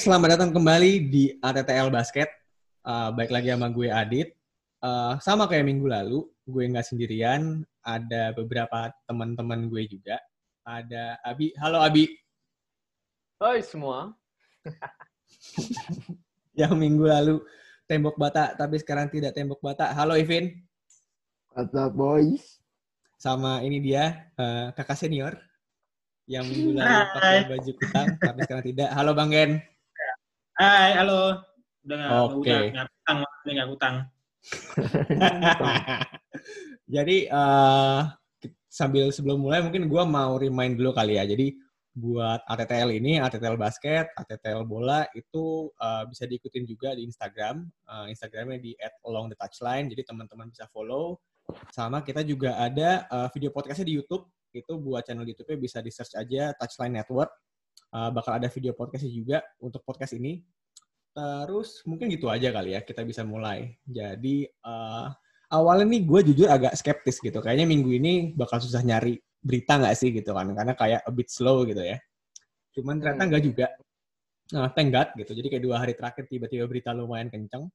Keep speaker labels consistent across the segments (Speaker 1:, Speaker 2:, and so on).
Speaker 1: Selamat datang kembali di ATTL Basket. Uh, baik lagi sama gue Adit. Uh, sama kayak minggu lalu, gue nggak sendirian. Ada beberapa teman-teman gue juga. Ada Abi. Halo Abi.
Speaker 2: Hai semua.
Speaker 1: Yang minggu lalu tembok bata, tapi sekarang tidak tembok bata. Halo Ivin.
Speaker 3: Kata boys.
Speaker 1: Sama ini dia, uh, kakak senior yang minggu lalu pakai baju kutang, tapi sekarang tidak. Halo Bang Gen.
Speaker 4: Hai, halo. Udah nggak udah nggak utang, udah nggak utang.
Speaker 1: Jadi eh, sambil sebelum mulai mungkin gue mau remind dulu kali ya. Jadi buat ATTL ini, ATTL basket, ATTL bola itu eh, bisa diikutin juga di Instagram. Eh, Instagramnya di @along the touchline. Jadi teman-teman bisa follow. Sama kita juga ada eh, video podcastnya di YouTube. Itu buat channel YouTube-nya bisa di search aja Touchline Network. Eh, bakal ada video podcastnya juga untuk podcast ini. Terus mungkin gitu aja kali ya kita bisa mulai. Jadi eh, awalnya nih gue jujur agak skeptis gitu. Kayaknya minggu ini bakal susah nyari berita nggak sih gitu kan. Karena kayak a bit slow gitu ya. Cuman ternyata nggak juga. Nah, thank God gitu. Jadi kayak dua hari terakhir tiba-tiba berita lumayan kenceng.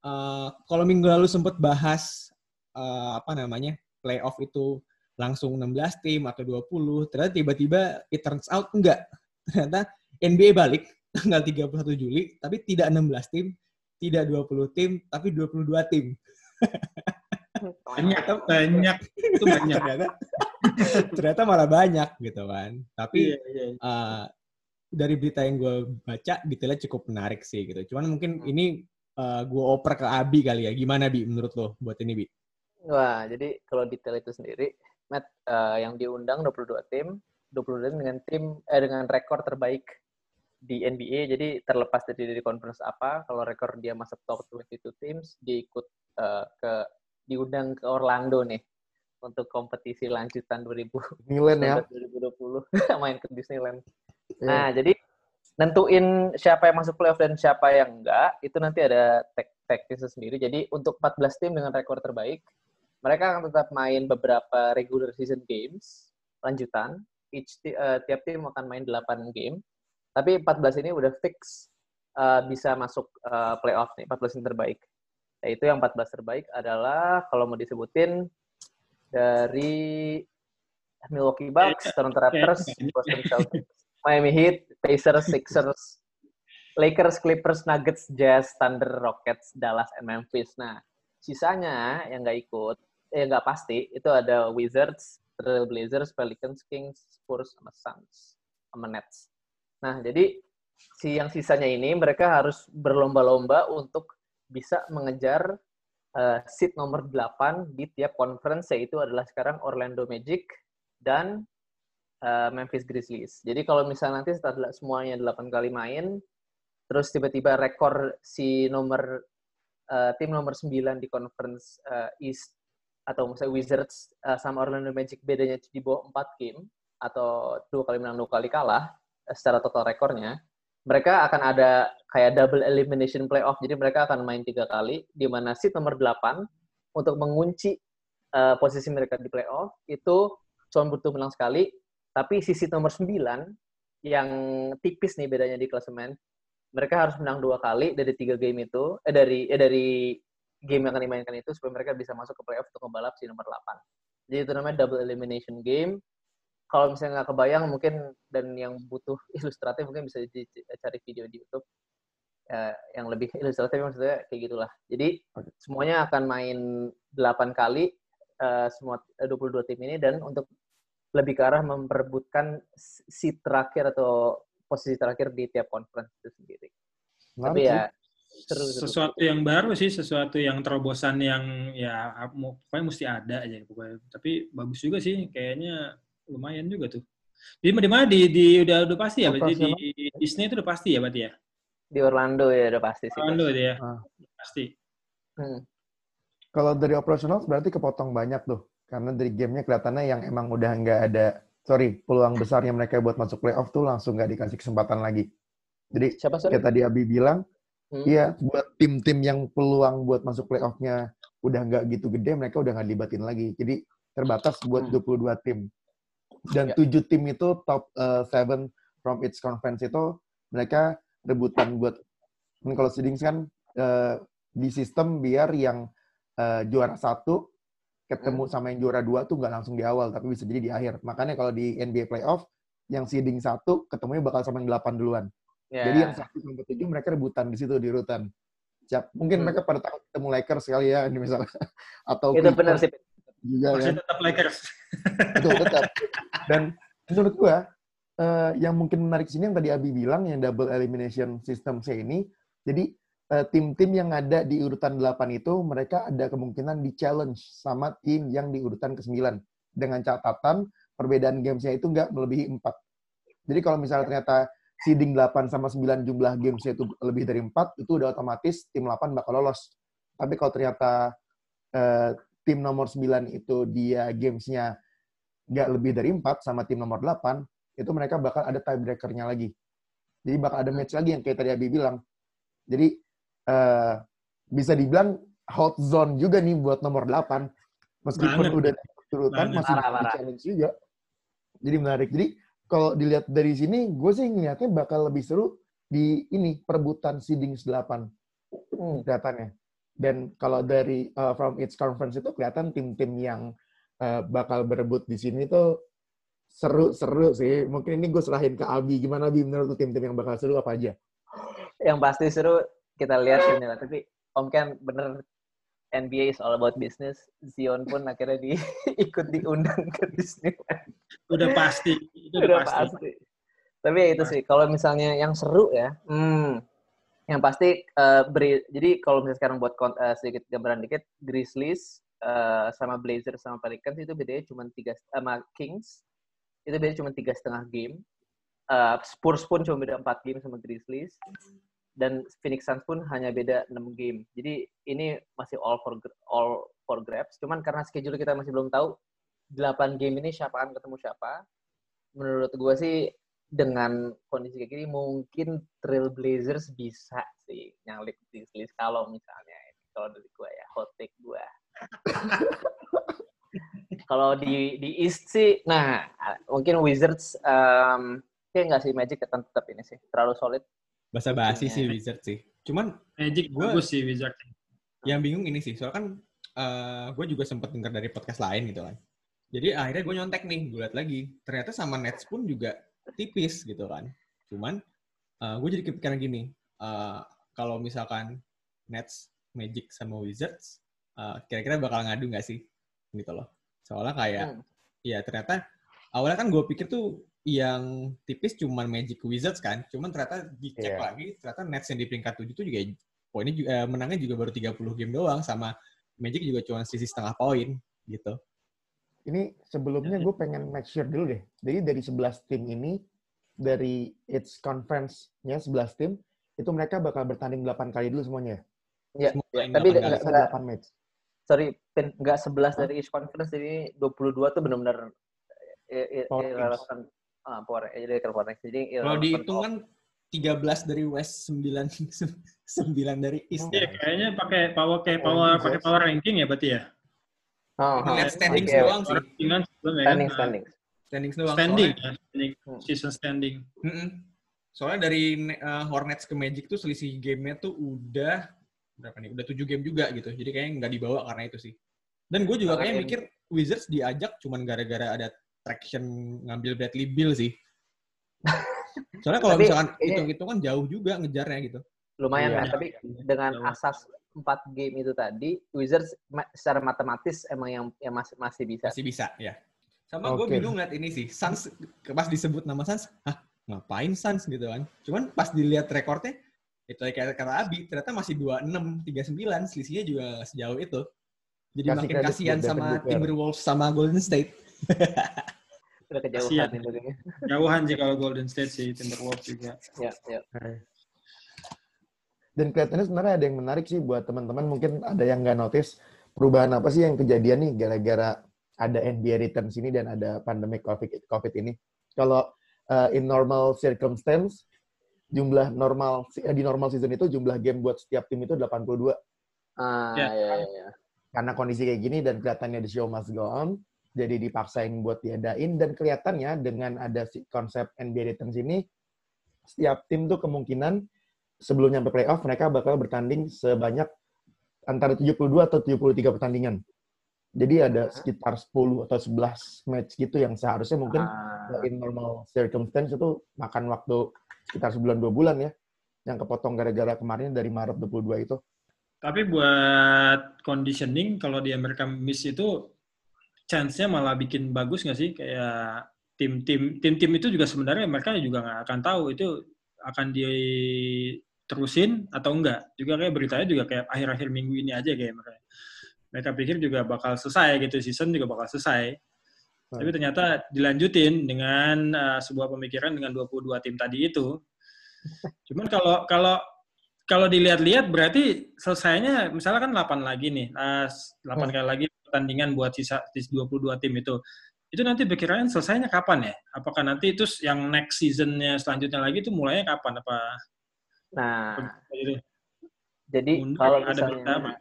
Speaker 1: Eh, kalau minggu lalu sempet bahas eh, apa namanya playoff itu langsung 16 tim atau 20, ternyata tiba-tiba it turns out enggak. Ternyata NBA balik tanggal 31 Juli, tapi tidak 16 tim, tidak 20 tim, tapi 22 tim.
Speaker 4: Banyak, banyak. Itu banyak.
Speaker 1: ternyata, ternyata malah banyak gitu kan. Tapi
Speaker 4: Iya, iya.
Speaker 1: uh, dari berita yang gue baca detailnya cukup menarik sih gitu. Cuman mungkin ini uh, gue oper ke Abi kali ya. Gimana Bi menurut lo buat ini Bi?
Speaker 2: Wah, jadi kalau detail itu sendiri, Matt, eh, yang diundang 22 tim, 22 tim dengan tim eh dengan rekor terbaik di NBA. Jadi terlepas dari dari conference apa, kalau rekor dia masuk top 22 teams, dia ikut eh, ke diundang ke Orlando nih untuk kompetisi lanjutan 2019
Speaker 3: Milan ya.
Speaker 2: 2020 main ke Disneyland.
Speaker 3: Iya.
Speaker 2: Nah, jadi nentuin siapa yang masuk playoff dan siapa yang enggak, itu nanti ada tek teknisnya sendiri. Jadi untuk 14 tim dengan rekor terbaik, mereka akan tetap main beberapa regular season games lanjutan. Each eh, tiap tim akan main 8 game. Tapi 14 ini udah fix eh, bisa masuk eh, playoff nih, 14 yang terbaik. Nah, itu yang 14 terbaik adalah kalau mau disebutin dari Milwaukee Bucks, Toronto Raptors, Boston Celtics, Miami Heat, Pacers, Sixers, Lakers, Clippers, Nuggets, Jazz, Thunder, Rockets, Dallas, and Memphis. Nah, sisanya yang nggak ikut, eh nggak pasti, itu ada Wizards, Trailblazers, Pelicans, Kings, Spurs, sama Suns, sama Nets. Nah, jadi si yang sisanya ini mereka harus berlomba-lomba untuk bisa mengejar eh, seat nomor 8 di tiap conference, yaitu adalah sekarang Orlando Magic dan eh, Memphis Grizzlies. Jadi kalau misalnya nanti setelah semuanya 8 kali main, terus tiba-tiba rekor si nomor eh, tim nomor 9 di conference eh, East atau misalnya Wizards eh, sama Orlando Magic bedanya di bawah 4 game atau dua kali menang dua kali kalah secara total rekornya, mereka akan ada kayak double elimination playoff. Jadi mereka akan main tiga kali, di mana seat nomor 8 untuk mengunci eh, posisi mereka di playoff itu cuma butuh menang sekali, tapi sisi nomor 9 yang tipis nih bedanya di klasemen, mereka harus menang dua kali dari tiga game itu, eh dari eh dari game yang akan dimainkan itu supaya mereka bisa masuk ke playoff untuk membalap si nomor 8. Jadi itu namanya double elimination game. Kalau misalnya nggak kebayang mungkin dan yang butuh ilustratif mungkin bisa cari video di YouTube eh, yang lebih ilustratif maksudnya kayak gitulah. Jadi
Speaker 3: Oke.
Speaker 2: semuanya akan main 8 kali eh, semua eh, 22 tim ini dan untuk lebih ke arah memperebutkan seat terakhir atau posisi terakhir di tiap conference itu sendiri. Tapi
Speaker 3: Menarik
Speaker 2: ya seru, seru.
Speaker 4: Sesuatu yang baru sih, sesuatu yang terobosan yang ya pokoknya mesti ada aja pokoknya. Tapi bagus juga sih, kayaknya lumayan juga tuh. Di di mana di, di udah udah pasti ya, berarti di, di Disney itu udah pasti ya berarti ya.
Speaker 2: Di Orlando ya udah pasti sih.
Speaker 4: Orlando dia.
Speaker 3: Ah.
Speaker 4: Pasti.
Speaker 2: Hmm.
Speaker 3: Kalau dari operasional berarti kepotong banyak tuh. Karena dari gamenya kelihatannya yang emang udah nggak ada, sorry, peluang besarnya mereka buat masuk playoff tuh langsung nggak dikasih kesempatan lagi. Jadi
Speaker 2: Siapa sorry?
Speaker 3: kayak tadi Abi bilang,
Speaker 2: Hmm.
Speaker 3: iya buat tim-tim yang peluang buat masuk playoff-nya udah nggak gitu gede, mereka udah nggak libatin lagi. Jadi terbatas buat
Speaker 2: Hmm.
Speaker 3: 22 tim. Dan
Speaker 2: Ya.
Speaker 3: tujuh tim itu top 7 from each conference itu mereka rebutan buat kalau seedings kan uh, di sistem biar yang uh, juara satu ketemu sama yang juara dua tuh nggak langsung di awal tapi bisa jadi di akhir. Makanya kalau di NBA playoff yang seeding satu ketemunya bakal sama yang delapan duluan. Yeah. jadi yang satu sampai tujuh mereka rebutan di situ di urutan siap. Mungkin hmm. mereka pada takut ketemu Lakers sekali ya ini misalnya. Atau
Speaker 2: itu benar sih
Speaker 4: juga Masih ya. tetap Lakers
Speaker 3: betul tetap dan menurut gua uh, yang mungkin menarik sini yang tadi Abi bilang yang double elimination system saya ini jadi Eh, tim-tim yang ada di urutan 8 itu mereka ada kemungkinan di challenge sama tim yang di urutan ke-9 dengan catatan perbedaan gamesnya itu nggak melebihi 4. Jadi kalau misalnya ternyata seeding 8 sama 9 jumlah gamesnya itu lebih dari 4, itu udah otomatis tim 8 bakal lolos. Tapi kalau ternyata uh, tim nomor 9 itu dia gamesnya nggak lebih dari 4 sama tim nomor 8, itu mereka bakal ada tiebreakernya lagi. Jadi bakal ada match lagi yang kayak tadi Abi bilang. Jadi uh, bisa dibilang hot zone juga nih buat nomor 8. Meskipun Banget. udah turutan masih di challenge juga. Jadi menarik. Jadi kalau dilihat dari sini, gue sih ngeliatnya bakal lebih seru di ini perebutan seeding 8 hmm. kelihatannya. Dan kalau dari uh, from its conference itu kelihatan tim-tim yang uh, bakal berebut di sini tuh seru-seru sih. Mungkin ini gue serahin ke Abi. Gimana Abi menurut tim-tim yang bakal seru apa aja?
Speaker 2: Yang pasti seru kita lihat ini lah. Tapi Om Ken bener NBA is all about business. Zion pun akhirnya di, ikut diundang ke Disney.
Speaker 4: Udah pasti.
Speaker 2: Itu udah, udah pasti. pasti. Tapi ya itu sih, kalau misalnya yang seru ya, hmm, yang pasti uh, beri, jadi kalau misalnya sekarang buat uh, sedikit gambaran dikit, Grizzlies uh, sama Blazers sama Pelicans itu bedanya cuma tiga sama Kings itu bedanya cuma tiga setengah game. Uh, Spurs pun cuma beda empat game sama Grizzlies dan Phoenix Suns pun hanya beda 6 game. Jadi ini masih all for all for grabs. Cuman karena schedule kita masih belum tahu 8 game ini siapa akan ketemu siapa. Menurut gue sih dengan kondisi kayak gini mungkin Trail Blazers bisa sih nyalip di list kalau misalnya kalau dari gue ya hot take gue. kalau di di East sih, nah mungkin Wizards um, kayak nggak sih Magic tetap tetap ini sih terlalu solid
Speaker 1: Bahasa basi sih Wizard sih. Cuman
Speaker 4: Magic gue bagus sih Wizard.
Speaker 1: Yang bingung ini sih, soalnya kan uh, eh, gue juga sempat dengar dari podcast lain gitu kan. Jadi akhirnya gue nyontek nih, gue liat lagi. Ternyata sama Nets pun juga tipis gitu kan. Cuman uh, eh, gue jadi kepikiran gini, uh, kalau misalkan Nets, Magic sama Wizards, uh, kira-kira bakal ngadu nggak sih? Gitu loh. Soalnya kayak, hmm. ya ternyata awalnya kan gue pikir tuh yang tipis cuman Magic Wizards kan. Cuman ternyata dicek yeah. lagi, ternyata Nets yang di peringkat 7 itu juga poinnya juga, menangnya juga baru 30 game doang sama Magic juga cuma sisi setengah poin gitu.
Speaker 3: Ini sebelumnya gue pengen make sure dulu deh. Jadi dari 11 tim ini, dari its conference-nya 11 tim, itu mereka bakal bertanding 8 kali dulu semuanya.
Speaker 2: Ya, ya tapi nggak 8 match. Sorry, nggak 11 dari each conference, jadi 22 tuh benar-benar irrelevant. Ah, power jadi power jadi
Speaker 1: kalau dihitung kan 13 dari west 9 9 dari east.
Speaker 4: Oh, ya. kayaknya pakai power kayak power oh, pakai power ranking ya berarti ya
Speaker 1: Oh, oh, standing okay. doang sih.
Speaker 2: Standing, standing, standing.
Speaker 1: Standing doang.
Speaker 4: Standing, soalnya, standing, hmm. season standing. Mm -mm.
Speaker 1: Soalnya dari uh, Hornets ke Magic tuh selisih gamenya tuh udah berapa nih? Udah tujuh game juga gitu. Jadi kayaknya nggak dibawa karena itu sih. Dan gue juga kayaknya mikir Wizards diajak cuman gara-gara ada traction ngambil Bradley Bill sih. Soalnya kalau misalkan hitung-hitung kan jauh juga ngejarnya gitu.
Speaker 2: Lumayan iya. kan, tapi dengan asas empat game itu tadi, Wizards secara matematis emang yang yang masih masih bisa.
Speaker 1: Masih bisa, ya. Sama okay. gue bingung liat ini sih, Suns pas disebut nama Suns, hah ngapain Suns gitu kan? Cuman pas dilihat rekornya, itu kayak kata Abi, ternyata masih 26, 39, selisihnya juga sejauh itu. Jadi Kasih makin kasihan sama Timberwolves sama Golden State.
Speaker 2: Udah kejauhan
Speaker 4: ini. Jauhan sih kalau Golden State sih, Timberwolves juga.
Speaker 2: Ya, ya.
Speaker 3: Dan kelihatannya sebenarnya ada yang menarik sih buat teman-teman. Mungkin ada yang nggak notice perubahan apa sih yang kejadian nih gara-gara ada NBA return sini dan ada pandemic COVID, COVID ini. Kalau uh, in normal circumstance, jumlah normal eh, di normal season itu jumlah game buat setiap tim itu 82.
Speaker 2: Ah, ya, ya, ya.
Speaker 3: Karena kondisi kayak gini dan kelihatannya the show must go on, jadi dipaksain buat diadain dan kelihatannya dengan ada si konsep NBA Returns ini setiap tim tuh kemungkinan sebelum nyampe playoff mereka bakal bertanding sebanyak antara 72 atau 73 pertandingan. Jadi ada sekitar 10 atau 11 match gitu yang seharusnya mungkin
Speaker 2: Ah.
Speaker 3: in normal circumstance itu makan waktu sekitar sebulan dua bulan ya. Yang kepotong gara-gara kemarin dari Maret 22 itu.
Speaker 4: Tapi buat conditioning kalau di American Miss itu chance-nya malah bikin bagus nggak sih? Kayak tim-tim tim-tim itu juga sebenarnya mereka juga nggak akan tahu itu akan diterusin atau enggak. Juga kayak beritanya juga kayak akhir-akhir minggu ini aja kayak mereka. Mereka pikir juga bakal selesai gitu, season juga bakal selesai. Tapi ternyata dilanjutin dengan uh, sebuah pemikiran dengan 22 tim tadi itu. Cuman kalau kalau kalau dilihat-lihat berarti selesainya misalnya kan 8 lagi nih. Uh, 8
Speaker 3: Hmm.
Speaker 4: kali lagi pertandingan buat sisa sisa 22 tim itu. Itu nanti pikirannya selesainya kapan ya? Apakah nanti itu yang next seasonnya selanjutnya lagi itu mulainya kapan? Apa
Speaker 2: Nah, jadi kalau misalnya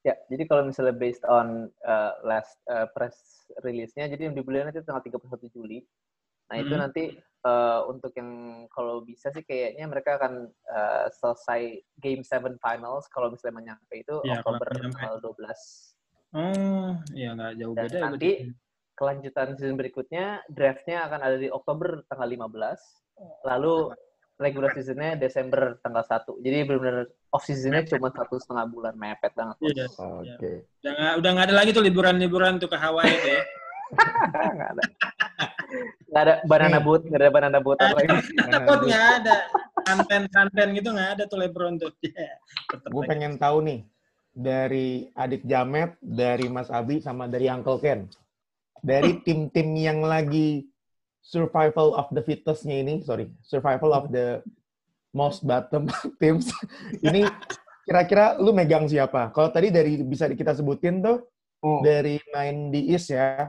Speaker 2: ya, jadi kalau misalnya based on uh, last uh, press release-nya, jadi yang dibeli nanti tanggal 31 Juli. Nah itu
Speaker 4: Hmm.
Speaker 2: nanti uh, untuk yang kalau bisa sih kayaknya mereka akan uh, selesai Game 7 Finals kalau misalnya menyampe itu
Speaker 4: kalau
Speaker 2: Oktober tanggal 12.
Speaker 4: Oh, ya nggak jauh
Speaker 2: Dan
Speaker 4: beda. ya
Speaker 2: nanti
Speaker 4: berarti.
Speaker 2: kelanjutan season berikutnya draft-nya akan ada di Oktober tanggal 15. Lalu regular season-nya Desember tanggal 1. Jadi benar-benar off season-nya cuma satu setengah bulan mepet banget.
Speaker 4: Iya.
Speaker 3: Oke.
Speaker 4: Udah nggak udah nggak ada lagi tuh liburan-liburan tuh ke Hawaii ya.
Speaker 2: nggak ada. Nggak ada banana boat, nggak ada banana boat lagi.
Speaker 4: Takut nggak ada. Santen-santen gitu nggak ada tuh Lebron tuh. Yeah. Tetep
Speaker 3: Gue pengen tahu nih dari adik Jamet, dari Mas Abi, sama dari Uncle Ken. Dari tim-tim yang lagi survival of the fittest-nya ini, sorry, survival of the most bottom teams. ini kira-kira lu megang siapa? Kalau tadi dari bisa kita sebutin tuh
Speaker 2: Hmm.
Speaker 3: dari main di East ya,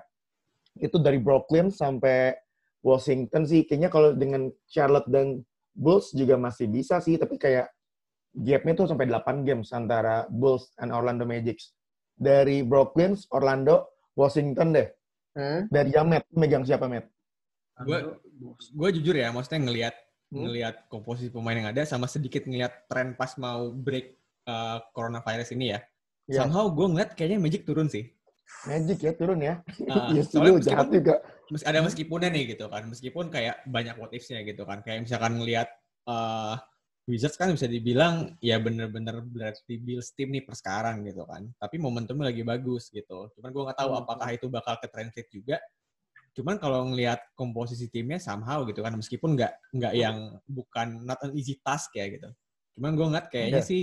Speaker 3: itu dari Brooklyn sampai Washington sih. Kayaknya kalau dengan Charlotte dan Bulls juga masih bisa sih, tapi kayak gapnya tuh sampai 8 games antara Bulls dan Orlando Magic. Dari Brooklyn, Orlando, Washington deh.
Speaker 2: Hmm?
Speaker 3: Dari lu megang siapa, Met?
Speaker 1: Gue jujur ya, maksudnya ngelihat
Speaker 3: Hmm.
Speaker 1: ngelihat komposisi pemain yang ada sama sedikit ngelihat tren pas mau break uh, coronavirus ini ya.
Speaker 3: Ya.
Speaker 1: Somehow gue ngeliat kayaknya Magic turun sih.
Speaker 3: Magic ya, turun ya.
Speaker 1: Uh,
Speaker 3: Iya,
Speaker 1: soalnya
Speaker 3: lu jahat
Speaker 1: meskipun,
Speaker 3: juga.
Speaker 1: mes- ada meskipunnya nih gitu kan. Meskipun kayak banyak what ifs-nya gitu kan. Kayak misalkan ngelihat uh, Wizards kan bisa dibilang ya bener-bener berarti Bills team nih per sekarang gitu kan. Tapi momentumnya lagi bagus gitu. Cuman gue nggak tahu
Speaker 3: Hmm.
Speaker 1: apakah itu bakal ke translate juga. Cuman kalau ngelihat komposisi timnya somehow gitu kan. Meskipun nggak nggak yang bukan not an easy task ya gitu. Cuman gue ngeliat kayaknya
Speaker 3: Iya.
Speaker 1: sih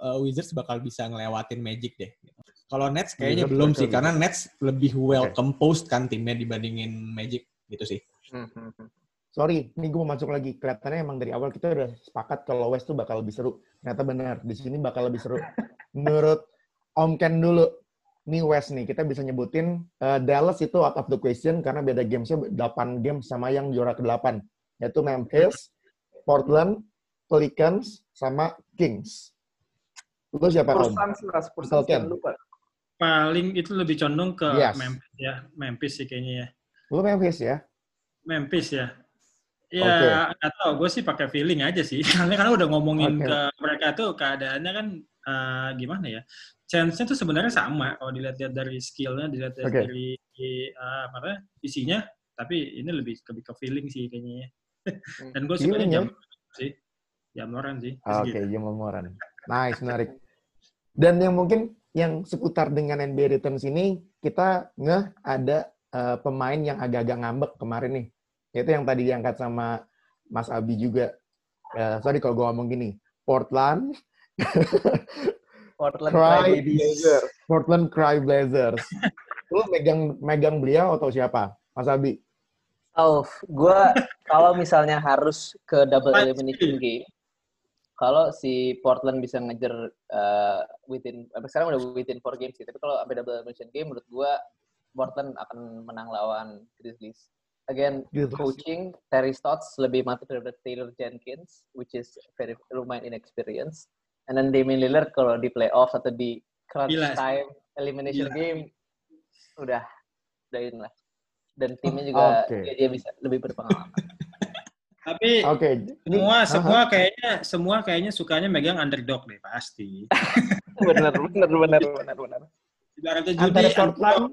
Speaker 1: uh, Wizards bakal bisa ngelewatin Magic deh. gitu. Kalau Nets kayaknya
Speaker 3: Wizards
Speaker 1: belum sih, karena Nets lebih well
Speaker 3: Oke.
Speaker 1: composed kan timnya dibandingin Magic gitu sih.
Speaker 2: Hmm, hmm, hmm.
Speaker 3: Sorry, ini gue mau masuk lagi. Kelihatannya emang dari awal kita udah sepakat kalau West tuh bakal lebih seru. Ternyata benar, di sini bakal lebih seru. Menurut Om Ken dulu, ini West nih, kita bisa nyebutin eh, Dallas itu out of the question karena beda gamesnya 8 game sama yang juara ke-8. Yaitu Memphis, Portland, Pelicans, sama Kings. Lu siapa?
Speaker 2: Spurs Suns lah, Spurs lupa.
Speaker 4: paling itu lebih condong ke
Speaker 3: Yes.
Speaker 4: Memphis ya. Memphis sih kayaknya ya.
Speaker 3: Lu Memphis ya?
Speaker 4: Memphis ya. Ya, nggak tahu. Gue sih pakai feeling aja sih. Karena kan udah ngomongin
Speaker 3: Oke.
Speaker 4: ke mereka tuh keadaannya kan eh, gimana ya? Chance-nya tuh sebenarnya sama kalau dilihat-lihat dari skill-nya, dilihat
Speaker 3: Oke.
Speaker 4: dari eh, apa namanya, isinya. Tapi ini lebih lebih ke feeling sih kayaknya. ya. Dan gue
Speaker 3: Feeling
Speaker 4: sebenarnya
Speaker 3: ya?
Speaker 4: jam sih, jamoran sih.
Speaker 3: Oke,
Speaker 4: Segitu.
Speaker 3: Jamal Moran. Nice, menarik. Dan yang mungkin yang seputar dengan NBA Returns ini, kita ngeh ada eh, pemain yang agak-agak ngambek kemarin nih. Itu yang tadi diangkat sama Mas Abi juga. Eh, sorry kalau gue ngomong gini. Portland,
Speaker 2: Portland
Speaker 3: Cry. Blazers. Portland Cry Blazers. Lu megang megang beliau atau siapa? Mas Abi?
Speaker 2: Oh, gue kalau misalnya harus ke double elimination game, kalau si Portland bisa ngejar uh, within, sekarang udah within four games sih, tapi kalau sampai double elimination game, menurut gue Portland akan menang lawan Grizzlies. Again,
Speaker 3: Grizzlies.
Speaker 2: coaching Terry Stotts lebih mantap daripada Taylor Jenkins, which is very lumayan inexperienced. And then Damian Lillard kalau di playoff atau di crunch
Speaker 4: Gila
Speaker 2: time elimination
Speaker 4: Gila.
Speaker 2: game, udah udah in lah. Dan timnya juga
Speaker 3: Oke.
Speaker 2: dia, dia bisa lebih berpengalaman.
Speaker 4: Tapi
Speaker 3: Oke, ini
Speaker 4: semua
Speaker 3: Hah?
Speaker 4: semua kayaknya semua kayaknya sukanya megang underdog deh pasti.
Speaker 2: bener, bener, bener, bener, bener.
Speaker 4: Ibaratnya judi
Speaker 3: antara. Portland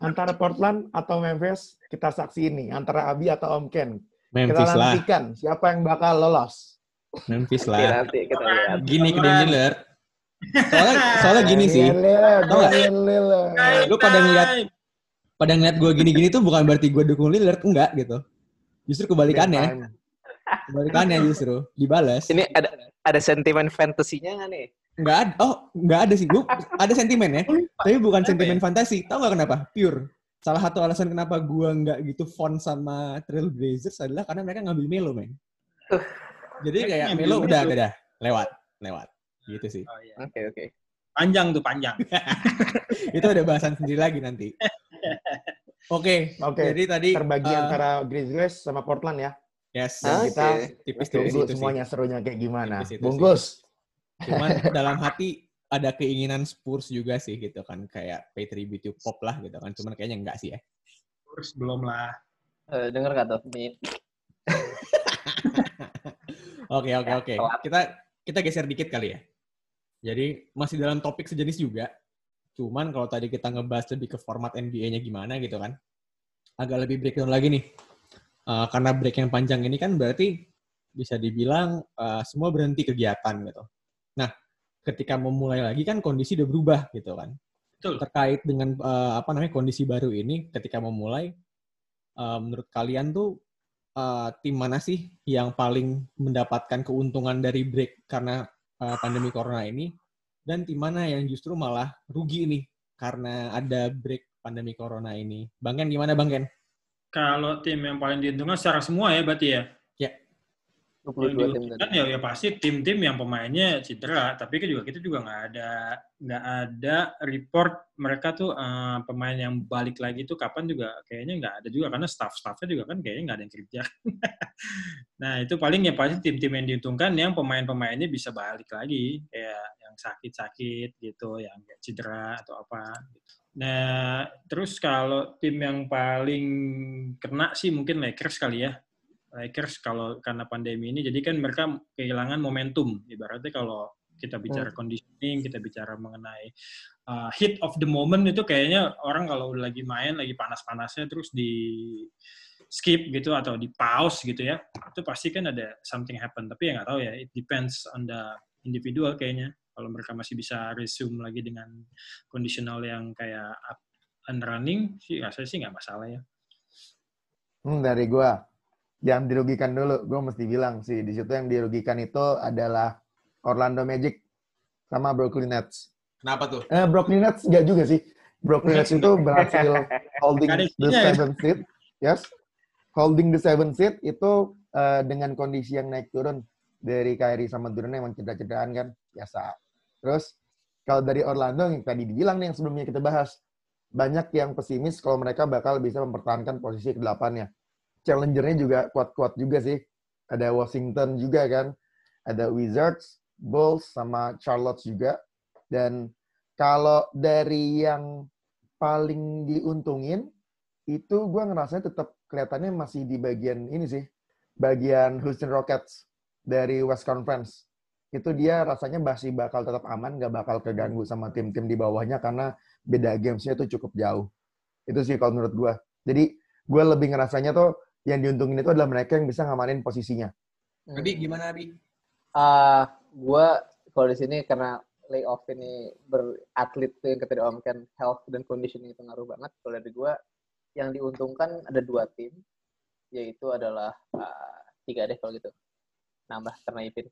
Speaker 3: antara Portland atau Memphis kita saksi ini antara Abi atau Om Ken kita
Speaker 1: Memphis lah.
Speaker 3: nantikan siapa yang bakal lolos
Speaker 1: Memphis lah.
Speaker 2: nanti kita lihat.
Speaker 1: Gini ke Damian Lillard. Soalnya, soalnya gini sih. Tau nggak?
Speaker 3: Lillard.
Speaker 1: Lu pada ngeliat pada ngeliat gue gini-gini tuh bukan berarti gue dukung Lillard enggak gitu. Justru kebalikannya, kebalikannya justru dibalas.
Speaker 2: Ini ada ada sentimen fantasinya nggak nih?
Speaker 1: Enggak ada. Oh, enggak ada sih. Gue ada sentimen ya. Tapi bukan sentimen
Speaker 4: ya?
Speaker 1: fantasi. Tahu nggak kenapa? Pure. Salah satu alasan kenapa gue nggak gitu font sama Trailblazers adalah karena mereka ngambil Melo, men. Jadi kayak Melo udah,
Speaker 4: Melo.
Speaker 1: udah lewat, lewat. Gitu sih.
Speaker 4: Oh, iya.
Speaker 2: Oke, oke.
Speaker 4: Panjang tuh panjang.
Speaker 1: Itu ada bahasan sendiri lagi nanti. Oke,
Speaker 3: Oke,
Speaker 1: jadi tadi
Speaker 3: terbagi
Speaker 1: eh,
Speaker 3: antara Grizzlies sama Portland ya.
Speaker 1: yes,
Speaker 2: Ah,
Speaker 3: kita
Speaker 2: Oke.
Speaker 1: tipis-tipis
Speaker 3: Tunggu
Speaker 1: itu sih.
Speaker 3: semuanya serunya kayak gimana.
Speaker 1: Tipis.
Speaker 3: Bungkus.
Speaker 1: Cuman dalam hati ada keinginan Spurs juga sih gitu kan kayak pay tribute to Pop lah gitu kan. Cuman kayaknya enggak sih ya.
Speaker 4: Terus belum lah.
Speaker 2: Eh, denger nggak tuh?
Speaker 1: Oke oke
Speaker 2: Ya,
Speaker 1: oke. Kita kita geser dikit kali ya. Jadi masih dalam topik sejenis juga. Cuman kalau tadi kita ngebahas lebih ke format NBA-nya gimana gitu kan. Agak lebih breakdown lagi nih. Eh, karena break yang panjang ini kan berarti bisa dibilang eh, semua berhenti kegiatan gitu. Nah, ketika memulai lagi kan kondisi udah berubah gitu kan.
Speaker 4: Betul.
Speaker 1: Terkait dengan eh, apa namanya kondisi baru ini ketika memulai eh, menurut kalian tuh eh, tim mana sih yang paling mendapatkan keuntungan dari break karena eh, pandemi corona ini dan tim mana yang justru malah rugi nih karena ada break pandemi corona ini. Bang Ken gimana Bang Ken?
Speaker 4: Kalau tim yang paling diuntungkan secara semua ya berarti ya. Yang
Speaker 2: 22 tim tadi.
Speaker 4: diuntungkan ya, ya pasti tim-tim yang pemainnya cedera. Tapi kan juga kita juga nggak ada nggak ada report mereka tuh eh, pemain yang balik lagi tuh kapan juga kayaknya nggak ada juga karena staff-staffnya juga kan kayaknya nggak ada yang kerja. nah itu paling ya pasti tim-tim yang diuntungkan yang pemain-pemainnya bisa balik lagi kayak yang sakit-sakit gitu, yang cedera atau apa. Gitu. Nah terus kalau tim yang paling kena sih mungkin Lakers kali ya. Lakers kalau karena pandemi ini. Jadi kan mereka kehilangan momentum. Ibaratnya kalau kita bicara conditioning kita bicara mengenai uh, hit of the moment itu kayaknya orang kalau lagi main lagi panas-panasnya terus di skip gitu atau di pause gitu ya itu pasti kan ada something happen. Tapi ya nggak tahu ya it depends on the individual kayaknya. Kalau mereka masih bisa resume lagi dengan conditional yang kayak up and running sih rasanya sih nggak masalah ya.
Speaker 3: Hmm, dari gua yang dirugikan dulu, gua mesti bilang sih di situ yang dirugikan itu adalah Orlando Magic sama Brooklyn Nets.
Speaker 1: Kenapa tuh?
Speaker 3: Eh, Brooklyn Nets enggak juga sih. Brooklyn Nets itu berhasil holding the
Speaker 4: ya.
Speaker 3: seven seed, yes, holding the seven seed itu eh, dengan kondisi yang naik turun dari Kyrie sama Durant emang cedera-cederaan kan biasa. Terus kalau dari Orlando yang tadi dibilang nih yang sebelumnya kita bahas, banyak yang pesimis kalau mereka bakal bisa mempertahankan posisi ke-8-nya. Challenger-nya juga kuat-kuat juga sih. Ada Washington juga kan. Ada Wizards, Bulls, sama Charlotte juga. Dan kalau dari yang paling diuntungin, itu gue ngerasanya tetap kelihatannya masih di bagian ini sih. Bagian Houston Rockets dari West Conference. Itu dia rasanya masih bakal tetap aman, nggak bakal keganggu sama tim-tim di bawahnya karena beda gamesnya itu cukup jauh. Itu sih kalau menurut gue. Jadi gue lebih ngerasanya tuh yang diuntungin itu adalah mereka yang bisa ngamanin posisinya.
Speaker 1: Abi gimana Abi?
Speaker 2: Ah, gua kalau di sini karena layoff ini beratlet tuh yang kata Om kan health dan conditioning itu ngaruh banget. Kalau dari gua yang diuntungkan ada dua tim, yaitu adalah ah, tiga deh kalau gitu. Nambah karena Ipin.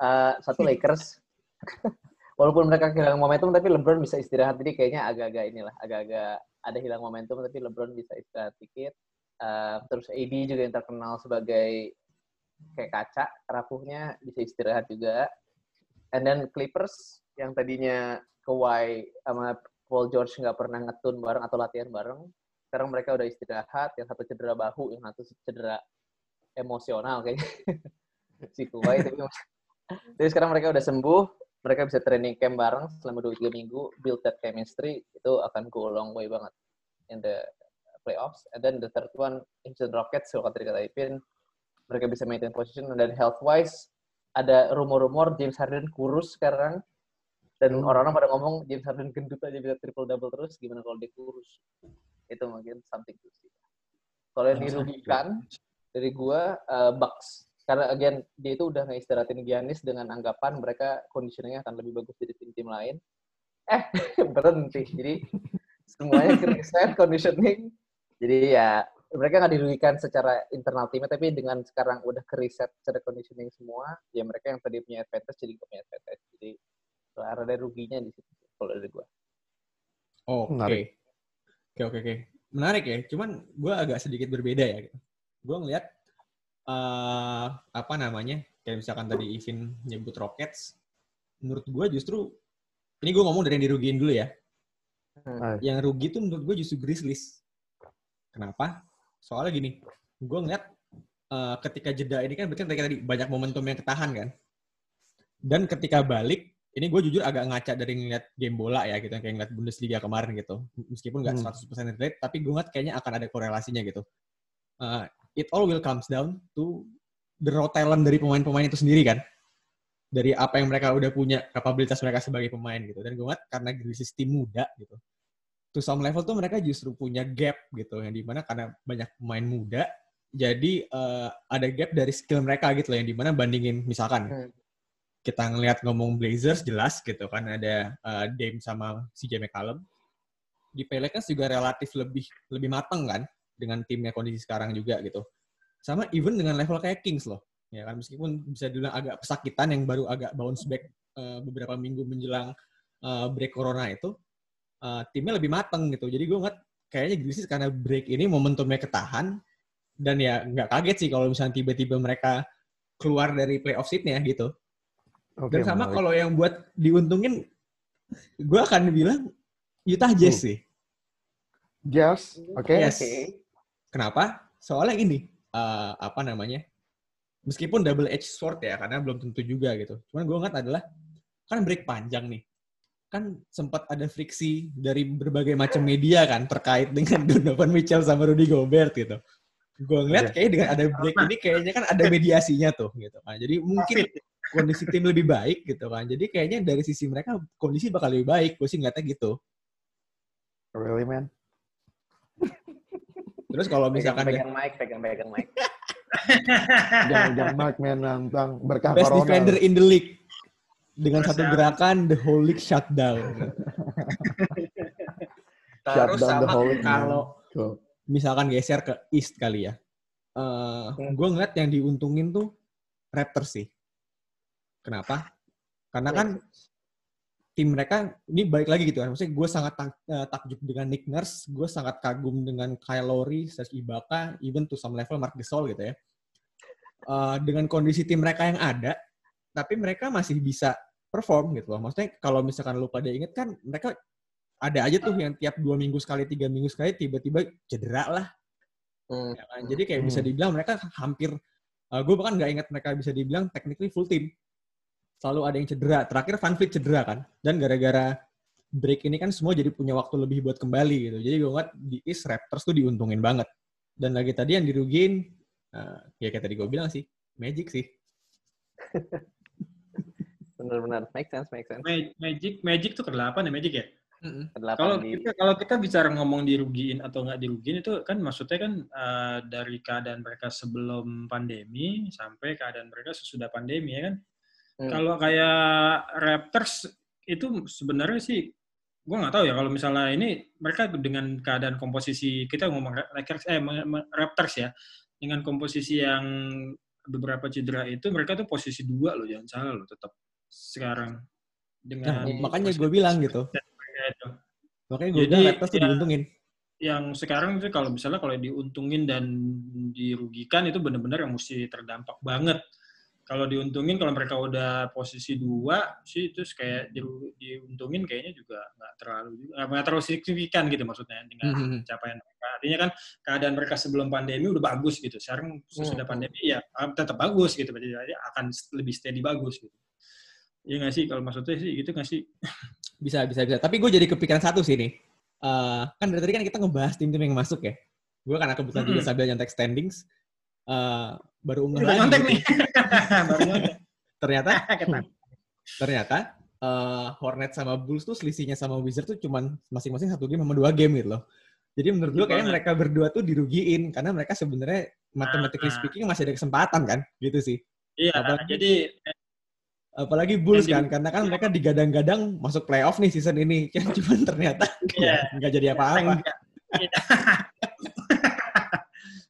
Speaker 2: Ah, satu Lakers. Walaupun mereka kehilangan momentum, tapi LeBron bisa istirahat. Jadi kayaknya agak-agak inilah, agak-agak ada hilang momentum, tapi LeBron bisa istirahat dikit. Ah, terus AD juga yang terkenal sebagai kayak kaca rapuhnya bisa istirahat juga. And then Clippers yang tadinya Kawhi sama Paul George nggak pernah ngetun bareng atau latihan bareng, sekarang mereka udah istirahat. Yang satu cedera bahu, yang satu cedera emosional kayaknya si Kawhi. tapi, tapi sekarang mereka udah sembuh, mereka bisa training camp bareng selama dua tiga minggu, build that chemistry itu akan go long way banget in the playoffs. And then the third one, Houston Rockets, kalau tadi kata Ipin, mereka bisa maintain position dan health wise ada rumor-rumor James Harden kurus sekarang dan
Speaker 3: Hmm.
Speaker 2: orang-orang pada ngomong James Harden gendut aja bisa triple double terus gimana kalau dia kurus? Itu mungkin something to see. Kalau yang dirugikan dari gua uh, Bucks. Karena again dia itu udah ngeistirahatin Giannis dengan anggapan mereka conditioningnya akan lebih bagus dari tim-tim lain. Eh berhenti. Jadi semuanya reset conditioning jadi ya mereka nggak dirugikan secara internal timnya tapi dengan sekarang udah keriset secara conditioning semua ya mereka yang tadi punya advantage jadi nggak punya advantage jadi ada ruginya di situ kalau dari gua
Speaker 1: Oh, Oke.
Speaker 3: Menarik.
Speaker 1: Oke, oke, oke. Menarik ya. Cuman gue agak sedikit berbeda ya. Gue ngeliat eh apa namanya, kayak misalkan tadi Ivin nyebut Rockets, menurut gue justru, ini gue ngomong dari yang dirugiin dulu ya.
Speaker 3: Ah,
Speaker 1: Yang rugi tuh menurut gue justru Grizzlies. Kenapa? Soalnya gini, gue ngeliat eh, ketika jeda ini kan berarti tadi banyak momentum yang ketahan kan. Dan ketika balik, ini gue jujur agak ngaca dari ngeliat game bola ya gitu, kayak ngeliat Bundesliga kemarin gitu. Meskipun nggak
Speaker 3: Hmm.
Speaker 1: 100% relate, tapi gue ngeliat kayaknya akan ada korelasinya gitu. Uh, it all will comes down to the raw talent dari pemain-pemain itu sendiri kan. Dari apa yang mereka udah punya, kapabilitas mereka sebagai pemain gitu. Dan gue ngeliat karena Grizzlies tim muda gitu. To some level tuh mereka justru punya gap gitu, yang di mana karena banyak pemain muda, jadi uh, ada gap dari skill mereka gitu loh, yang di mana bandingin misalkan
Speaker 2: Hmm.
Speaker 1: kita ngelihat ngomong Blazers jelas gitu kan ada uh, Dame sama CJ McCollum. Di Pelicans juga relatif lebih lebih matang kan dengan timnya kondisi sekarang juga gitu. Sama even dengan level kayak Kings loh. Ya kan meskipun bisa dibilang agak pesakitan yang baru agak bounce back uh, beberapa minggu menjelang uh, break corona itu uh, timnya lebih matang gitu. Jadi gue ngeliat kayaknya Grizzlies karena break ini momentumnya ketahan dan ya nggak kaget sih kalau misalnya tiba-tiba mereka keluar dari playoff seat-nya gitu.
Speaker 3: Oke,
Speaker 1: Dan sama kalau yang buat diuntungin, gue akan bilang Utah Jazz sih.
Speaker 3: Jazz, oke.
Speaker 1: Yes. Kenapa? Soalnya ini, eh, apa namanya, meskipun double edge sword ya, karena belum tentu juga gitu. Cuman gue ngeliat adalah, kan break panjang nih. Kan sempat ada friksi dari berbagai macam media kan, terkait dengan Donovan Mitchell sama Rudy Gobert gitu. Gue ngeliat
Speaker 3: Iya.
Speaker 1: kayak dengan ada break ini kayaknya kan ada mediasinya tuh gitu kan. Jadi mungkin kondisi tim lebih baik gitu kan. Jadi kayaknya dari sisi mereka kondisi bakal lebih baik. Gue sih ngeliatnya gitu.
Speaker 3: Really, man?
Speaker 1: Terus kalau
Speaker 2: pegang,
Speaker 1: misalkan
Speaker 2: pegang mic pegang pegang mic
Speaker 3: Jangan-jangan Mike, man, nantang berkah
Speaker 1: best
Speaker 3: corona.
Speaker 1: defender in the league dengan
Speaker 4: Terus
Speaker 1: satu
Speaker 4: yang-
Speaker 1: gerakan the whole league shutdown.
Speaker 3: Shut
Speaker 1: Terus
Speaker 3: down the
Speaker 1: sama kalau
Speaker 3: Cool.
Speaker 1: misalkan geser ke East kali ya. Eh
Speaker 2: Hmm.
Speaker 1: gue ngeliat yang diuntungin tuh Raptors sih. Kenapa? Karena kan tim mereka ini balik lagi gitu kan. Maksudnya gue sangat tak- eh, takjub dengan Nick Nurse, gue sangat kagum dengan Kyle Lowry, Serge Ibaka, even to some level Mark Gasol gitu ya. Eh, dengan kondisi tim mereka yang ada, tapi mereka masih bisa perform gitu loh. Maksudnya kalau misalkan lu pada inget kan mereka ada aja tuh yang tiap dua minggu sekali, tiga minggu sekali tiba-tiba cedera lah.
Speaker 2: Hmm.
Speaker 1: ya kan. Jadi kayak bisa
Speaker 3: Hmm.
Speaker 1: dibilang mereka hampir, gue bahkan nggak ingat mereka bisa dibilang technically full team. Selalu ada yang cedera. Terakhir Van Fleet cedera kan. Dan gara-gara break ini kan semua jadi punya waktu lebih buat kembali gitu. Jadi gue ngeliat di East Raptors tuh diuntungin banget. Dan lagi tadi yang dirugiin, eh, ya kayak tadi gue bilang sih, Magic sih.
Speaker 2: benar-benar make sense make sense
Speaker 4: Ma- Magic, Magic tuh ke-8 ya Magic ya?
Speaker 2: Kedelapan
Speaker 4: Kalau
Speaker 2: di
Speaker 4: kita kalau kita bicara ngomong dirugiin atau nggak dirugiin itu kan maksudnya kan eh, dari keadaan mereka sebelum pandemi sampai keadaan mereka sesudah pandemi ya kan.
Speaker 2: Hmm.
Speaker 4: Kalau kayak Raptors itu sebenarnya sih gue nggak tahu ya kalau misalnya ini mereka dengan keadaan komposisi kita ngomong Lakers eh Raptors ya dengan komposisi yang beberapa cedera itu mereka tuh posisi dua loh jangan salah loh tetap sekarang
Speaker 1: Nah,
Speaker 4: dengan
Speaker 1: makanya gue bilang gitu.
Speaker 4: mereka itu.
Speaker 1: Makanya gue
Speaker 4: Jadi,
Speaker 1: bilang Raptors tuh
Speaker 4: ya,
Speaker 1: diuntungin.
Speaker 4: yang sekarang itu kalau misalnya kalau diuntungin dan dirugikan itu benar-benar yang mesti terdampak banget. Kalau diuntungin kalau mereka udah posisi dua sih terus kayak diuntungin kayaknya juga nggak terlalu nggak terlalu signifikan gitu maksudnya dengan
Speaker 1: Mhm.
Speaker 4: capaian mereka. Artinya kan keadaan mereka sebelum pandemi udah bagus gitu. Sekarang sesudah
Speaker 2: Hmm.
Speaker 4: pandemi ya ah, tetap bagus gitu. Berarti akan lebih steady bagus gitu. Iya nggak sih kalau maksudnya sih gitu nggak sih?
Speaker 1: Bisa, bisa, bisa. Tapi gue jadi kepikiran satu sih nih. Eh, kan dari tadi kan kita ngebahas tim-tim yang masuk ya. Gue karena kebetulan juga
Speaker 4: Mm-mm.
Speaker 1: sambil nyantek standings. uh, baru unggah
Speaker 4: Baru
Speaker 1: lagi.
Speaker 4: nyontek
Speaker 1: gitu.
Speaker 4: nih. Baru nyontek.
Speaker 1: Ternyata ternyata uh, Hornet sama Bulls tuh selisihnya sama Wizards tuh cuman masing-masing satu game sama dua game gitu loh. Jadi menurut gue kayaknya
Speaker 4: Gimana?
Speaker 1: mereka berdua tuh dirugiin karena mereka sebenarnya mathematically
Speaker 4: Ah.
Speaker 1: speaking masih ada kesempatan kan, gitu sih.
Speaker 4: Iya,
Speaker 1: Apalagi-
Speaker 4: jadi
Speaker 1: Apalagi Bulls kan, karena kan mereka digadang-gadang masuk playoff nih season ini, kan cuman ternyata
Speaker 4: Iya.
Speaker 1: nggak jadi apa-apa.
Speaker 4: enggak.